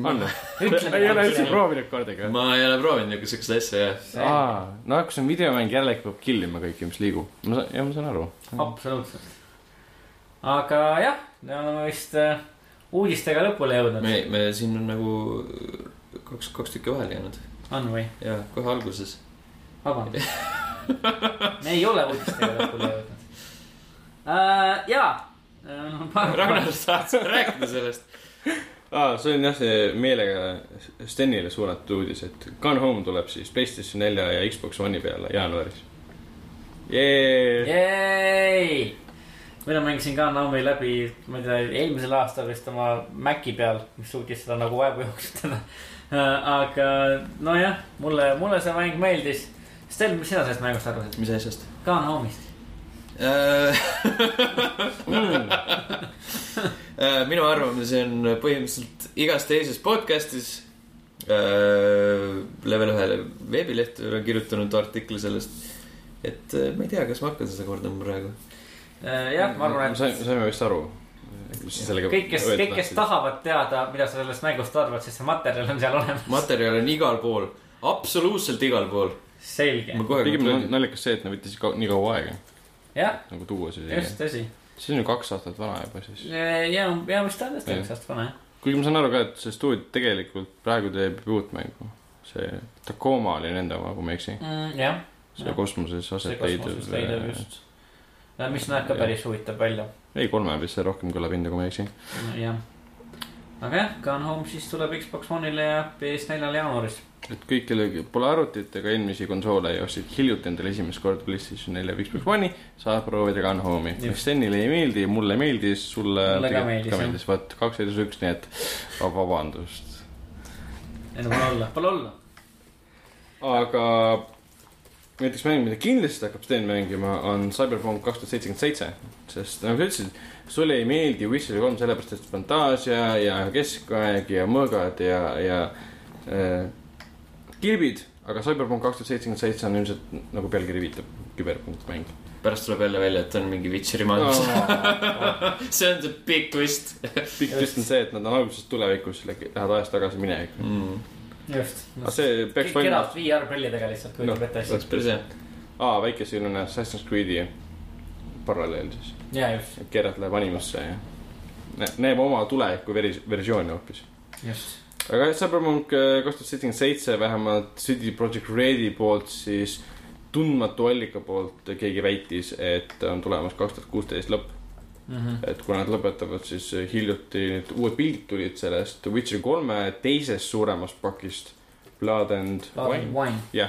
on ei ole üldse proovinud kordagi ma ei ole proovinud nagu siukest asja jah. aa, no kui see on videomäng, jällegi peab kill ima kõike, mis liigub. ma saan, jah, ma saan aru. absoluutselt. aga jah, me oleme vist äh, uudistega lõpule jõudnud. me, me siin on nagu kaks, kaks tükki vahele jäänud. on või? ja, kohe alguses. vabandust me ei ole uudistega lõpule jõudnud uh,. jaa uh,. Ragnar, tahad sa rääkida sellest? aa ah,, see on jah, see meelega Stenile suunatud uudis, et Gone Home tuleb siis PlayStation nelja ja Xbox One'i peale jaanuaris. Jeeey mina mängisin ka Naomi läbi, ma ei tea, eelmisel aastal vist oma Maci peal, mis suutis seda nagu vaevu jooksutada. aga nojah, mulle, mulle see mäng meeldis. Sten, mis sina sellest mängust arvasid? mis asjast? ka Naomist minu arvamus on põhimõtteliselt igas teises podcast'is äh,. level ühele veebilehte olen kirjutanud artikli sellest. et äh, ma ei tea, kas ma hakkan seda kordama praegu Äh, jah, ma arvan, et. saime vist aru. kõik, kes, kõik, kes tahavad teada, mida sa sellest mängust arvad, siis see materjal on seal olemas. materjal on igal pool, absoluutselt igal pool. selge. pigem naljakas see, et nad võttis nii kaua aega. nagu tuua see. just, tõsi. see on ju kaks aastat vana juba siis. ja, ja vist on tõesti kaks aastat vana, jah. kuigi ma saan aru ka, et see stuudio tegelikult praegu teeb uut mängu. see Tacoma oli nende oma, kui ma ei eksi. mm,. jah, see kosmoses see aset kosmoses leidev leidev. just. Mis näeb ka päris huvitav välja, ei, kolme vist see rohkem kõlab hinda, kui ma ei eksi. jah. aga jah, Gone Home siis tuleb Xbox One'ile ja PS4-le jaanuaris. et kõik, kellel pole arvutit ega eelmisi konsoole ja ostsid hiljuti endale esimest korda PlayStation 4 või Xbox One'i, saab proovida Gun Home'i. Stenile ei meeldi, mulle meeldis, sulle Mulle ka meeldis, meeldis, vot kaks edus üks, nii et vab- vabandust. ei no pole olla, pole olla. aga näiteks mäng, mida kindlasti hakkab Sten mängima, on Cyberpunk kaks tuhat seitsekümmend seitse. sest nagu sa ütlesid, sulle ei meeldi Witcher kolm sellepärast, et fantaasia ja keskaeg ja mõõgad ja, ja äh, kilbid. aga Cyberpunk kaks tuhat seitsekümmend seitse on ilmselt nagu pealkiri viitab, küberpunktmäng. pärast tuleb jälle välja, et on mingi Witcheri mang no.. see on see big twist pikk twist on see, et nad on alguses tulevikus, lähevad ajas tagasi minevikku. mm.. just. aga see peaks keralt valmima, VR prillidega lihtsalt kujutab Noh, ette oleks asja. päris hea. aa, väike selline Assassin's Creed'i paralleel siis. ja just, Geralt läheb animusse ja nä- näeb oma tuleviku veri-, versiooni hoopis. just. aga jah, Cyberpunk äh, kaks tuhat seitsekümmend seitse vähemalt CD Projekt Redi poolt siis tundmatu allika poolt keegi väitis, et on tulemas kaks tuhat kuusteist lõpp. Mhm. et kui nad lõpetavad, siis hiljuti need uued pildid tulid sellest Witcher kolme teisest suuremast pakist. Blood and Wine, Wine.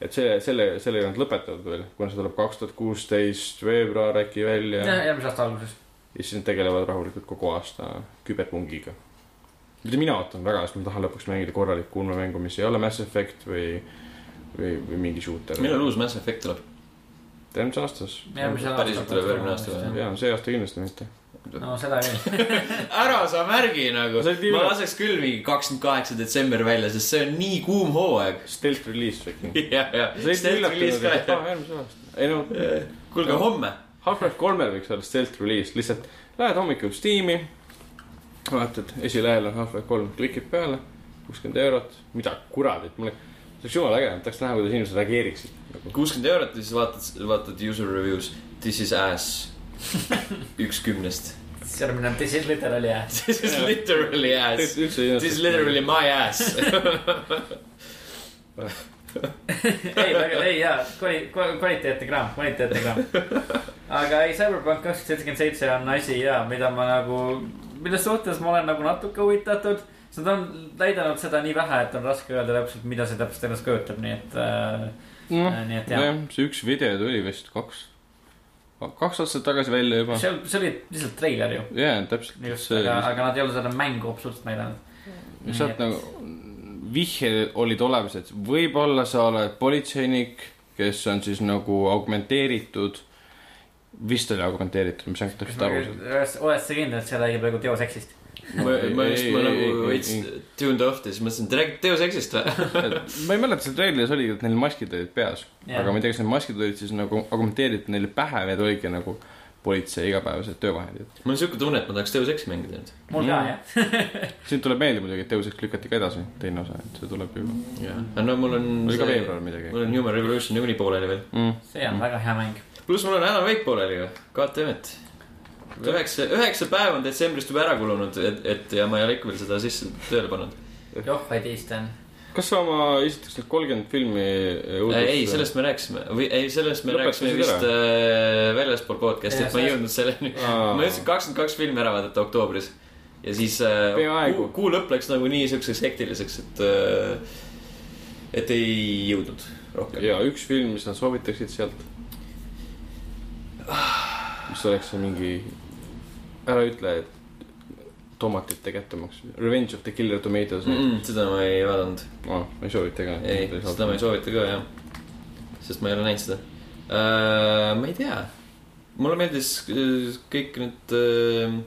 et see, selle, sellega nad lõpetavad veel, kuna see tuleb kaks tuhat kuusteist veebruar äkki välja jah, järgmise aasta alguses. ja siis nad tegelevad rahulikult kogu aasta küberpungiga. mida mina ootan väga, sest ma tahan lõpuks mängida korralikku ulmemängu, mis ei ole Mass Effect või, või, või mingi shooter. millal uus Mass Effect tuleb? Järgmises aastas. järgmise aasta. Päriselt tuleb järgmine aasta või? jaa, see aasta kindlasti mitte. no seda küll. ära sa märgi nagu, ma laseks küll mingi kakskümmend kaheksa detsember välja, sest see on nii kuum hooaeg. Stealth release äkki. ja, ja, sa olid Stealth release ka aa, järgmisel aastal. ei no, kuulge, homme. Half-Life kolmel võiks olla stealth release, lihtsalt lähed hommikul Steam'i, vaatad, esilehel on Half-Life kolm, klikid peale, kuuskümmend eurot, mida kuradit, mulle, see oleks jumala äge, tahaks näha, kuidas inimesed reageeriksid. Kuuskümmend eurot ja siis vaatad, vaatad user reviews, this is ass. üks kümnest. siis järgmine on This is literally ass. This is literally ass. This is literally my ass. ei, väga, ei jaa, kvali-, kvaliteetne kraam, kvaliteetne kraam. aga ei, Cyberpunk kakskümmend seitsekümmend seitse on asi ja mida ma nagu, mille suhtes ma olen nagu natuke huvitatud. sest nad on näidanud seda nii vähe, et on raske öelda täpselt, mida see täpselt endast kujutab, nii et äh,, noh, jah. see üks video tuli vist kaks, kaks aastat tagasi välja juba. see, see oli lihtsalt treiler ju. jaa, täpselt. just, aga, aga nad ei ole seda mängu absoluutselt näidanud. sealt nagu vihjed olid olemas, et võib-olla sa oled politseinik, kes on siis nagu augmenteeritud. vist oli augmenteeritud, ma ei saanud täpselt aru. oled sa kindel, et see räägib praegu Deus Exist? ma, ma just, ma nagu ei, veits ei. tuned off'd ja siis mõtlesin, et räägid Deus Exist või? ma ei mäleta, seal treilis oli, et neil maskid olid peas. Jah. aga ma ei tea, kas need maskid olid siis nagu augmenteeritud neile pähe või need olidki nagu politsei igapäevased töövahendid. mul on siuke tunne, et ma tahaks Deus Exi mängida nüüd. mul ka Mm. jah. siin tuleb meelde muidugi, et Deus Ex lükati ka edasi, teine osa, et see tuleb ju. jah, no mul on. oli ka veebruar midagi mul on Human Revolution niikuinii pooleli veel. mm.. see on väga hea mäng. pluss mul on Alan Wake pooleli ju, goddammit. üheksa, üheksa päeva on detsembrist juba ära kulunud, et, et ja ma ei ole ikka veel seda sisse tööle pannud. joh, vaid Eeston. kas sa oma esiteks need kolmkümmend filmi äh, ei, sellest me rääkisime või ei, sellest me Lõpetasid rääkisime vist äh, väljaspool podcast'i, et ma ei jõudnud selleni. Ma jõudsin kakskümmend kaks filmi ära vaadata oktoobris ja siis äh, kuu, kuu lõpp läks nagu nii siukseks hektiliseks, et äh,, et ei jõudnud rohkem. ja üks film, mis sa soovitaksid sealt. mis oleks see mingi, ära ütle, et tomatite kättemaks, Revenge of the Killer Tomatoes Mm -mm, seda ma ei vaadanud, oh,. ma ei soovita ka. ei, seda ma ei soovita ka jah, sest ma ei ole näinud seda uh,. ma ei tea, mulle meeldis äh, kõik need uh,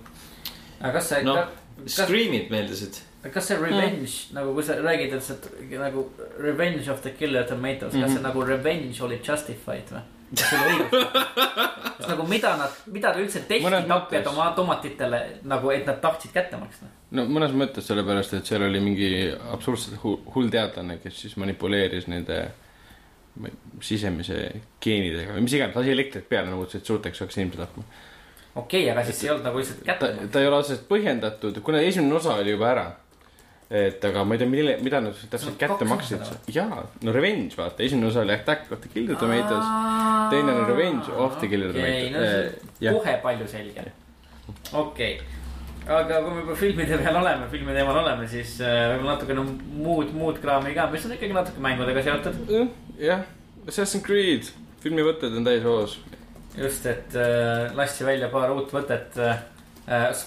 aga kas see no,, kas, Scream'id meeldisid. kas see revenge mm. nagu, kui sa räägid, et see nagu revenge of the killer tomatoes mm, -hmm. kas see Mhm. nagu revenge oli justified või? Nagu mida nad, mida ta üldse tehti tapjad oma tomatitele nagu, et nad tahtsid kätte maksta? no mõnes mõttes sellepärast, et seal oli mingi absurdselt hu- hull teadlane, kes siis manipuleeris nende sisemise geenidega või mis iganes, lasi elektrit peale nagu ütles, et suurteks hakkas inimesi tapma. okei okay,, aga siis ei olnud nagu lihtsalt kätte, ta ei ole otseselt põhjendatud, kuna esimene osa oli juba ära. Et aga ma ei tea, mille, mida nad täpselt on kätte maksid jaa, no Revenge, vaata, esimene osa oli Attack of the Killer Tomatoes. teine on Revenge of the Killer okei, no Tomatoes. see jah, kohe palju selgem. okei, aga kui me juba filmide peal oleme, filmi teemal oleme, siis äh, võib-olla natukene muud, muud kraami ka, mis on ikkagi natuke mängudega seotud. jah, Assassin's Creed, filmivõtted on täis hoos. just, et äh, lasti välja paar uut võtet äh,,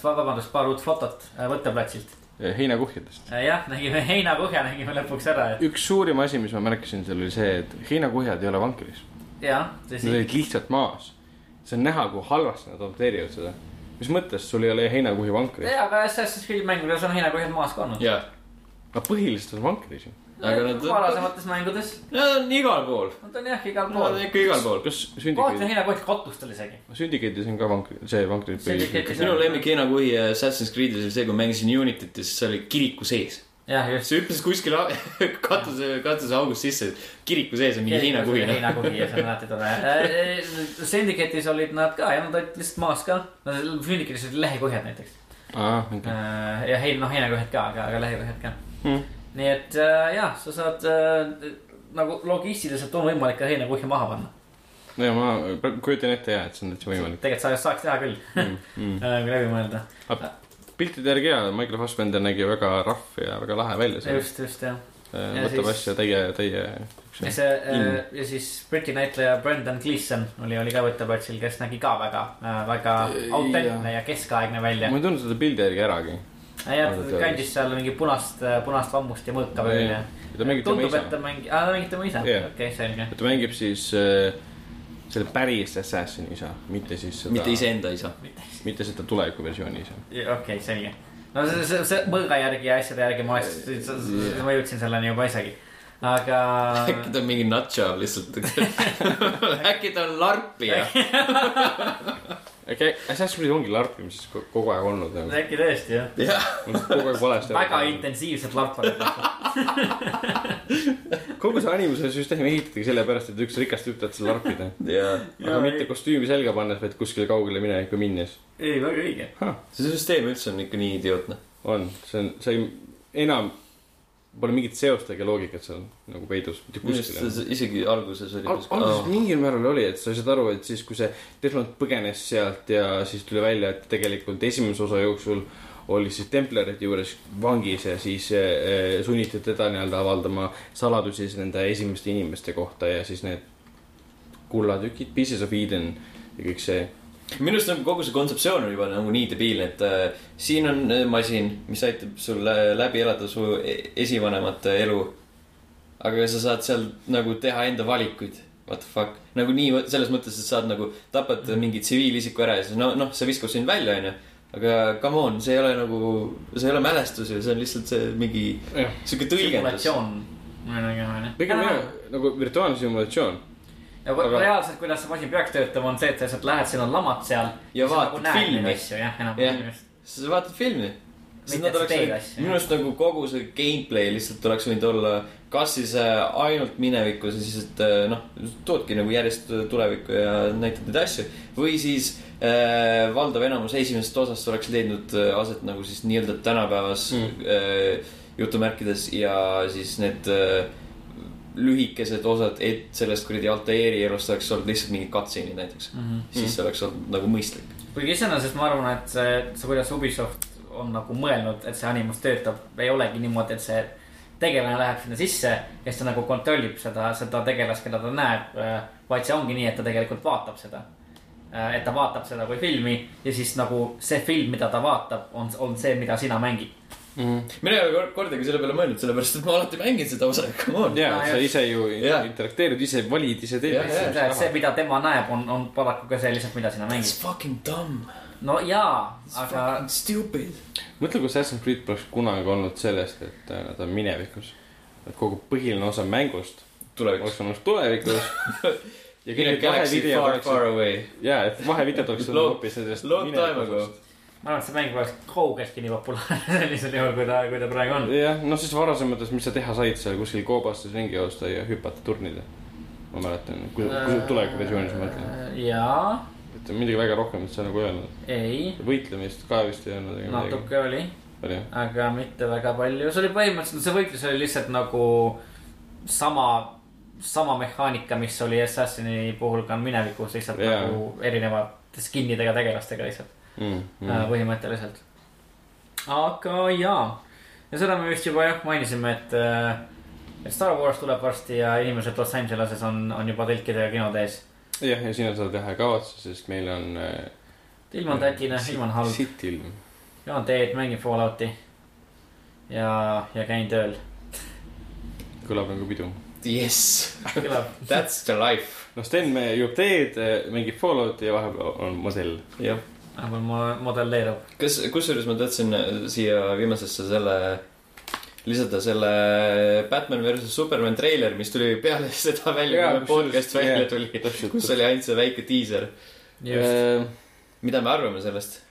vabandust, paar uut fotot äh, võtteplatsilt heinakuhjadest. äh,. jah, nägime heinakuhja nägime lõpuks ära, et üks suurim asi, mis ma märkasin seal oli see, et heinakuhjad ei ole vankris. jah, Nad olid lihtsalt maas. see on näha, kui halvasti nad adapteerivad seda. mis mõttes, sul ei ole heinakuhi vankris? jaa, aga Assassin's Creed mängudes on heinakuhjad maas ka olnud. jaa, aga põhiliselt on vankris ju. Aga nad, varasemates mängudes, nad on igal pool. nad on jah igal Nad pool on. ikka igal pool. kas kohati on Syndicate, heinakuht katustel isegi. Syndicate'is on ka vankri, see vankri minu lemmik heinakuhi Assassin's Creed'is oli see, kui mängisin Unityt ja siis see oli kiriku sees. jah, just. see hüppas kuskil katuse, katuseaugust sisse, kiriku sees on mingi heinakuhi. heinakuhi ja see on alati tore. Syndicate'is olid nad ka ja nad olid lihtsalt maas ka. Syndicate'is olid lehekuhjad näiteks. aa, okei. ja hein, noh heinakuhjad ka, aga, aga lehekuhjad ka. Hmm. Nii et äh, jah, sa saad äh, nagu logistiliselt on võimalik ka heinakuhja maha panna. no ja ma kujutan ette ja, et see on täitsa võimalik tegelikult sa saaks teha küll, mm,. Mm. kui läbi mõelda. piltide järgi ja Michael Fassbender nägi väga rahv ja väga lahe välja just, just jah. ja võtab siis- asja täie, täie. ja see äh, ja siis Briti näitleja Brendan Gleeson oli, oli ka võtteplatsil, kes nägi ka väga, väga autentne ja keskaegne välja ma. ei tundnud seda pildi järgi äragi. Jah Aga, teadis. kandis seal mingi punast, punast vammust ja mõõka veel ja. ta mängib tema tundub, isa et ta mängib, aa ta mängib tema isa, Jah. okei, selge. ta mängib siis äh, selle päris Assassini isa, mitte siis seda. mitte. iseenda isa. mitte seda tulevikuversiooni isa. okei, selge. no see, see, see mõõga järgi ja asjade järgi ma oleks, ma jõudsin selleni juba isegi. aga äkki ta on mingi nutjob lihtsalt. äkki ta on larpija. okei, Assassin's Creed ongi larpimises ko- kogu aeg olnud nagu. äkki tõesti jah, jah, kogu aeg valesti. väga. intensiivselt larpanud. kogu see animuse süsteem ehitati sellepärast, et üks rikas tüüp tahtis seal larpida. ja aga mitte kostüümi selga pannes, vaid kuskile kaugele minevikku minnes. ei, väga õige. see süsteem üldse on ikka nii idiootne. on, see on, see ei, enam pole mingit seost ega loogikat seal nagu peidus, mitte kuskil. isegi alguses oli Al-. alguses mingil määral oli, et sa said aru, et siis, kui see Desmond põgenes sealt ja siis tuli välja, et tegelikult esimese osa jooksul oli siis templerite juures vangis ja siis eh, sunniti teda nii-öelda avaldama saladusi siis nende esimeste inimeste kohta ja siis need kullatükid, Pieces of Eden ja kõik see. Minu arust on kogu see kontseptsioon on juba nagu nii debiilne, et äh, siin on äh, masin, mis aitab sul äh, läbi elada su e- esivanemate elu. aga sa saad seal nagu teha enda valikuid. What the fuck, nagu nii selles mõttes, et saad nagu tapad mingi tsiviilisiku ära ja siis no, noh, see viskab sind välja, onju. aga come on, see ei ole nagu, see ei ole mälestus ju, see on lihtsalt see mingi sihuke tõlgendus. simulatsioon. pigem jah, nagu virtuaalne simulatsioon. Ja Aga- reaalselt, kuidas see masin peaks töötama, on see, et sa lihtsalt lähed, siin on lamad seal. Ja vaatad filmi. asju jah, enam või just. sa vaatad filmi. Minu arust nagu kogu see gameplay lihtsalt oleks võinud olla kas siis äh, ainult minevikus ja siis, et äh, noh, toodki nagu järjest tulevikku ja näitad neid asju. või siis äh, valdav enamus esimesest osast oleks leidnud äh, aset nagu siis nii-öelda tänapäevas mm. äh, jutumärkides ja siis need äh, lühikesed osad, et sellest kuradi Altairi elust oleks olnud lihtsalt mingid cutscene'id näiteks mm. -hmm. siis see oleks olnud nagu mõistlik. kuigi iseenesest ma arvan, et see, see, kuidas Ubisoft on nagu mõelnud, et see animus töötab, ei olegi niimoodi, et see tegelane läheb sinna sisse ja siis ta nagu kontrollib seda, seda tegelast, keda ta näeb. vaid see ongi nii, et ta tegelikult vaatab seda. et ta vaatab seda kui filmi ja siis nagu see film, mida ta vaatab, on, on see, mida sina mängid. Mina ei ole kor- kordagi selle peale mõelnud, sellepärast et ma alati mängin seda osa, come on. ja No sa just. ise ju Jah. interakteerid, ise valid, ise teed jah. et see, mida tema näeb, on, on paraku ka see lihtsalt, mida sina It's mängid. fucking dumb. no jaa, It's aga fucking stupid. mõtle, kui Assassin's Creed poleks kunagi olnud sellest, et äh, nad on minevikus. et kogu põhiline osa mängust oleks olnud tulevikus. ja kõik galaxy vahevideod oleksid far, away. ja, et vahevideod oleksid hoopis sellest. long time ago.. Ma arvan, et see mäng oleks kaugeltki nii populaarne sellisel juhul, kui ta, kui ta praegu on. jah, no siis varasemates, mis sa teha said seal kuskil koobastes ringi joosta ja hüpata turnida. ma mäletan, kui, kui tulevikuversioonis ma mõtlen, Äh, jaa, et midagi väga rohkemat seal nagu ei öelnud. ei, võitlemist ka vist ei olnud natuke oli. oli. aga mitte väga palju, see oli põhimõtteliselt, see võitlus oli lihtsalt nagu sama, sama mehaanika, mis oli Assassini puhul ka minevikus, lihtsalt yeah. nagu erinevate skin idega tegelastega lihtsalt Mm, mm. mm. põhimõtteliselt. aga jaa, ja seda me vist juba jah mainisime, et, et Star Wars tuleb varsti ja inimesed Los Angeleses on, on juba tõlkidega kinode ees. jah, ja siin on seda teha ei kavatse, sest meil on. ilm on tätine, ilm on halb, sitt ilm. joon teed, mängin Fallouti. ja, ja käin tööl. kõlab nagu pidu. Yes, that's the life. no Sten me joob teed, mängib Fallouti ja vahepeal on modell. jah, vähemalt ma modelleerub. kas, kusjuures ma tahtsin siia viimasesse selle, lisada selle Batman versus Superman treiler, mis tuli peale seda välja, kui podcast välja jaa, tuli, kus oli ainult see väike diiser. just, mida me arvame sellest?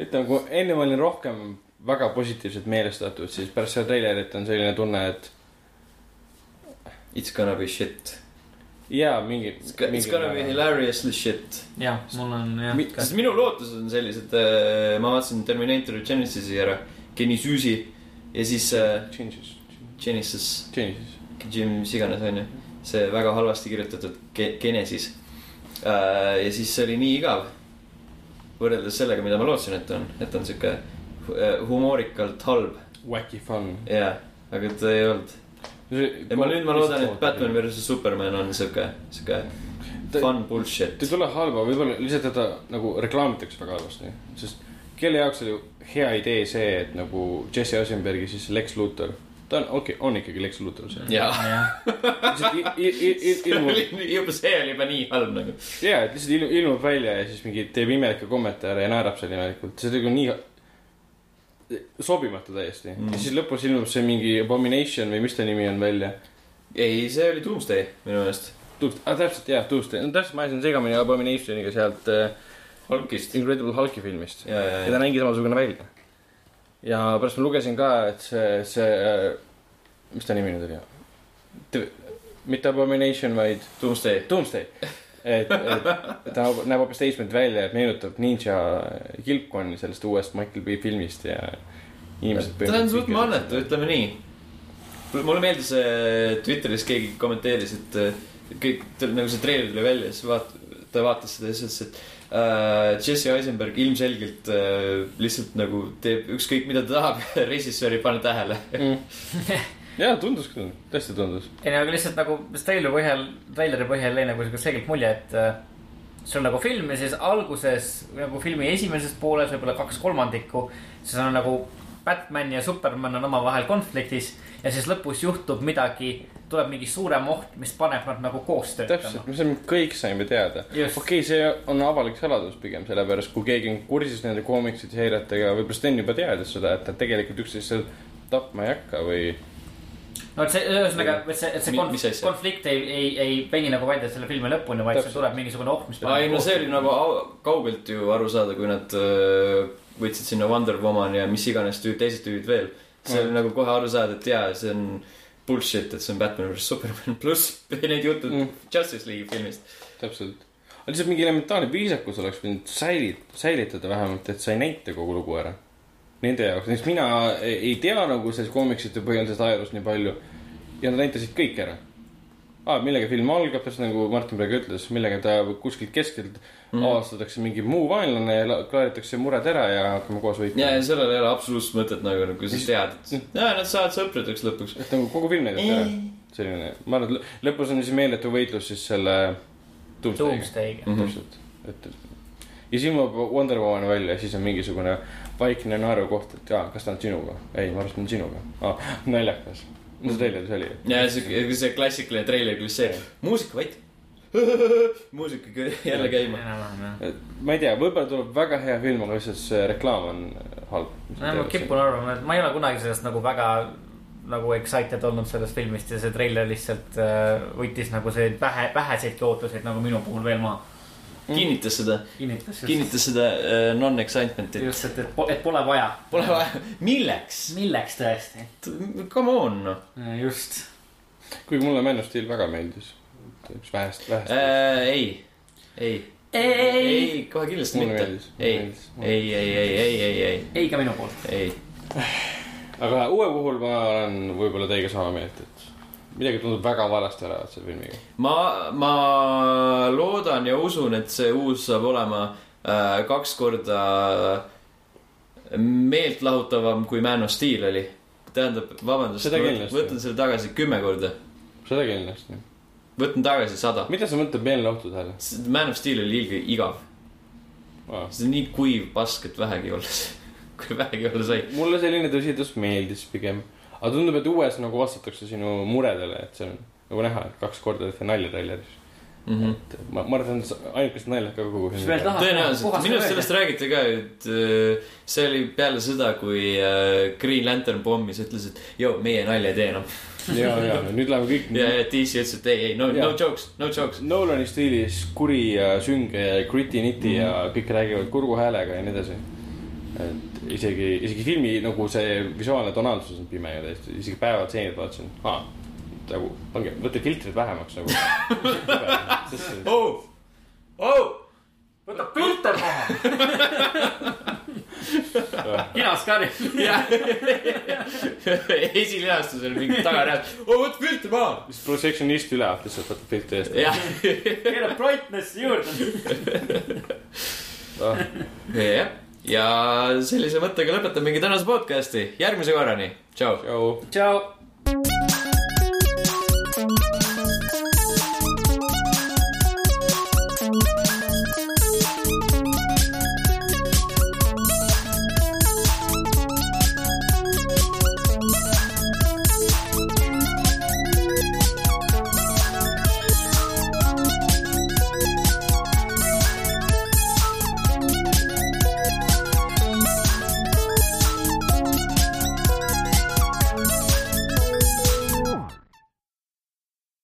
ütleme, kui enne ma olin rohkem väga positiivselt meelestatud, siis pärast seda treilerit on selline tunne, et It's gonna be shit. jaa, mingi. It's go- it's gonna be. hilariously shit. jah, mul on jah Mi-. sest minu lootused on sellised, ma vaatasin Terminator Genesis'i ära, Genisüsi ja siis äh, Changes, Genesis, changes. mis iganes onju, see väga halvasti kirjutatud Ge- Genesis. ja siis see oli nii igav. võrreldes sellega, mida ma lootsin, et on, et on sihuke äh, humoorikalt halb Wacky fun. ja, aga ta ei olnud. Ja ma nüüd ma loodan, et Batman versus Superman on sihuke, sihuke Ta- fun ta bullshit ei. tule halba, võib-olla lihtsalt teda nagu reklaamitakse väga halvasti, sest kelle jaoks oli hea idee see, et nagu Jesse Eisenbergi siis Lex Luthor, ta on, okei okay,, on ikkagi Lex Luthor see. jaa, juba see oli juba nii halb nagu. jaa, et lihtsalt ilmub, välja ja siis mingi teeb imelikke kommentaare ja naerab seal imelikult, see tegi nii sobimatu täiesti mm. Ja siis lõpus ilmub see mingi Abomination või mis ta nimi on välja. ei, see oli Doomsday minu meelest. ah, täpselt jah, Tuesday, no täpselt ma ajasin segamini Abominationiga sealt äh, Hulkist. Incredible Hulki filmist. ja, ja, ja ja ta. nägi samasugune välja. ja pärast ma lugesin ka, et see, see, mis ta nimi nüüd oli? mitte Abomination, vaid Doomsday. Doomsday. et, et ta näeb hoopis teistmoodi välja, et meenutab ninja kilpkonni sellest uuest Michael Bay filmist ja inimesed. ta on suht mannetu, ütleme nii. mulle meeldis äh, Twitteris keegi kommenteeris, et äh, kõik, nagu see treiler tuli välja, siis vaat-, ta vaatas seda ja siis ütles, et äh, Jesse Eisenberg ilmselgelt äh, lihtsalt nagu teeb ükskõik, mida ta tahab, režissöör ei pane tähele. ja tundus küll, tõesti tundus. ei no aga lihtsalt nagu treileri põhjal, treileri põhjal jäi nagu siuke selgelt mulje, et äh, see on nagu film ja siis alguses nagu filmi esimeses pooles võib-olla kaks kolmandikku. siis on nagu Batman ja Superman on omavahel konfliktis ja siis lõpus juhtub midagi, tuleb mingi suurem oht, mis paneb nad nagu koos töötama täpselt,. me saime, kõik saime teada. Okei okay,, see on avalik saladus pigem, sellepärast kui keegi on kursis nende koomiksite seiretega, võib-olla Sten juba teadis seda, et nad tegelikult üksteist tapma ei hakka või. No et see, ühesõnaga, et see, et see konf mis asja? konflikt ei, ei, ei vengi nagu välja selle filmi lõpuni, vaid see tuleb mingisugune oht, mis ei no see oli nagu au- kaugelt ju aru saada, kui nad äh, võtsid sinna Wonder Woman ja mis iganes tüüd, teised tüübid veel. see Mm. oli nagu kohe aru saada, et jaa, see on bullshit, et see on Batman versus Superman, pluss need jutud Mm. Justice League'i filmist. täpselt. lihtsalt mingi elementaarne viisakus oleks võinud säilit-, säilitada vähemalt, et sa ei näita kogu lugu ära. Nende jaoks, näiteks mina ei ei tea nagu sellest koomiksite põhjal sellest ajaloost nii palju. ja nad näitasid kõik ära ah,. millega film algab, täpselt nagu Martin praegu ütles, millega ta kuskilt keskelt mm. avastatakse mingi muu vaenlane ja la- klaaritakse mured ära ja hakkame koos võitlema ja, ja sellel ei ole absoluutselt mõtet nagu, kui sa tead, et jaa, nad saavad sõpradeks lõpuks. et nagu kogu film näidati ära. selline, ma arvan, et lõ- lõpus on siis meeletu võitlus siis selle Doomsday'ga. Mhm. täpselt, et ja siis ilmub Wonder Woman välja ja siis on mingisugune vaikne naerukoht, et jaa, kas ta on sinuga? ei, ma arvan, et ta on sinuga ah,. naljakas, no see treileris oli. ja see, see klassikaline treiler, kus see muusika vait. muusika jälle käima. ma ei tea, võib-olla tuleb väga hea film, aga lihtsalt see reklaam on halb. ma kipun arvama, et ma ei ole kunagi sellest nagu väga nagu excited olnud sellest filmist ja see treiler lihtsalt äh, võttis nagu see vähe, väheseidki ootuseid nagu minu puhul veel maha. Kinnitas seda, kinnitas seda uh, non-excitement'i. just, et, et, et pole vaja. Pole vaja, milleks? milleks tõesti? Come on noh just. kuigi mulle Man of Steel väga meeldis. üks vähest, vähest. äh,. ei, ei, ei, kohe kindlasti Mulle mitte ei, ei, ei, ei, ei, ei, ei, ei ka minu poolt. ei. aga uue puhul ma olen võib-olla teiega sama meelt, et midagi tundub väga valesti olevat selle filmiga. ma, ma loodan ja usun, et see uus saab olema äh, kaks korda meeltlahutavam kui Man of Steel oli. tähendab, vabandust, võtan selle tagasi kümme korda, seda kindlasti. võtan tagasi sada. mida sa mõtled meelelahtude all? Man of Steel oli ilge igav, see on nii kuiv pask, et vähegi olla, kui vähegi olla sai. mulle selline tõsidus meeldis pigem. Aga tundub, et uues nagu vastatakse sinu muredele, et see on nagu näha, et kaks korda tehti nalja traileris. Mm -hmm. et ma, ma arvan, et ainukesed naljad ka kogu tahad? tõenäoliselt, minu arust sellest räägiti ka, et äh, see oli peale seda, kui äh, Green Lantern pommis, ütles, et joo, meie nalja ei tee enam. ja, ja nüüd läheme kõik ja, ja DC ütles, et ei, ei, no, no jokes, no jokes. Nolani stiilis kuri ja sünge ja gritty-nitty Mhm. ja kõik räägivad kurgu häälega ja nii edasi. Et isegi, isegi filmi nagu see visuaalne tonaalsus on pime ju täiesti, isegi päevatseenid vaatasin, aa, nagu pange, võtke filtrid vähemaks nagu. oh, oh, võta filter maha. kinaskari. jah. esilinastusel mingi tagareas, oh võta filter maha. siis projectionist üle lihtsalt võtab filtri eest. jah, keerab brightness'i juurde. jah, ja sellise mõttega lõpetamegi tänase podcast'i, järgmise korrani, tšau. tšau. tšau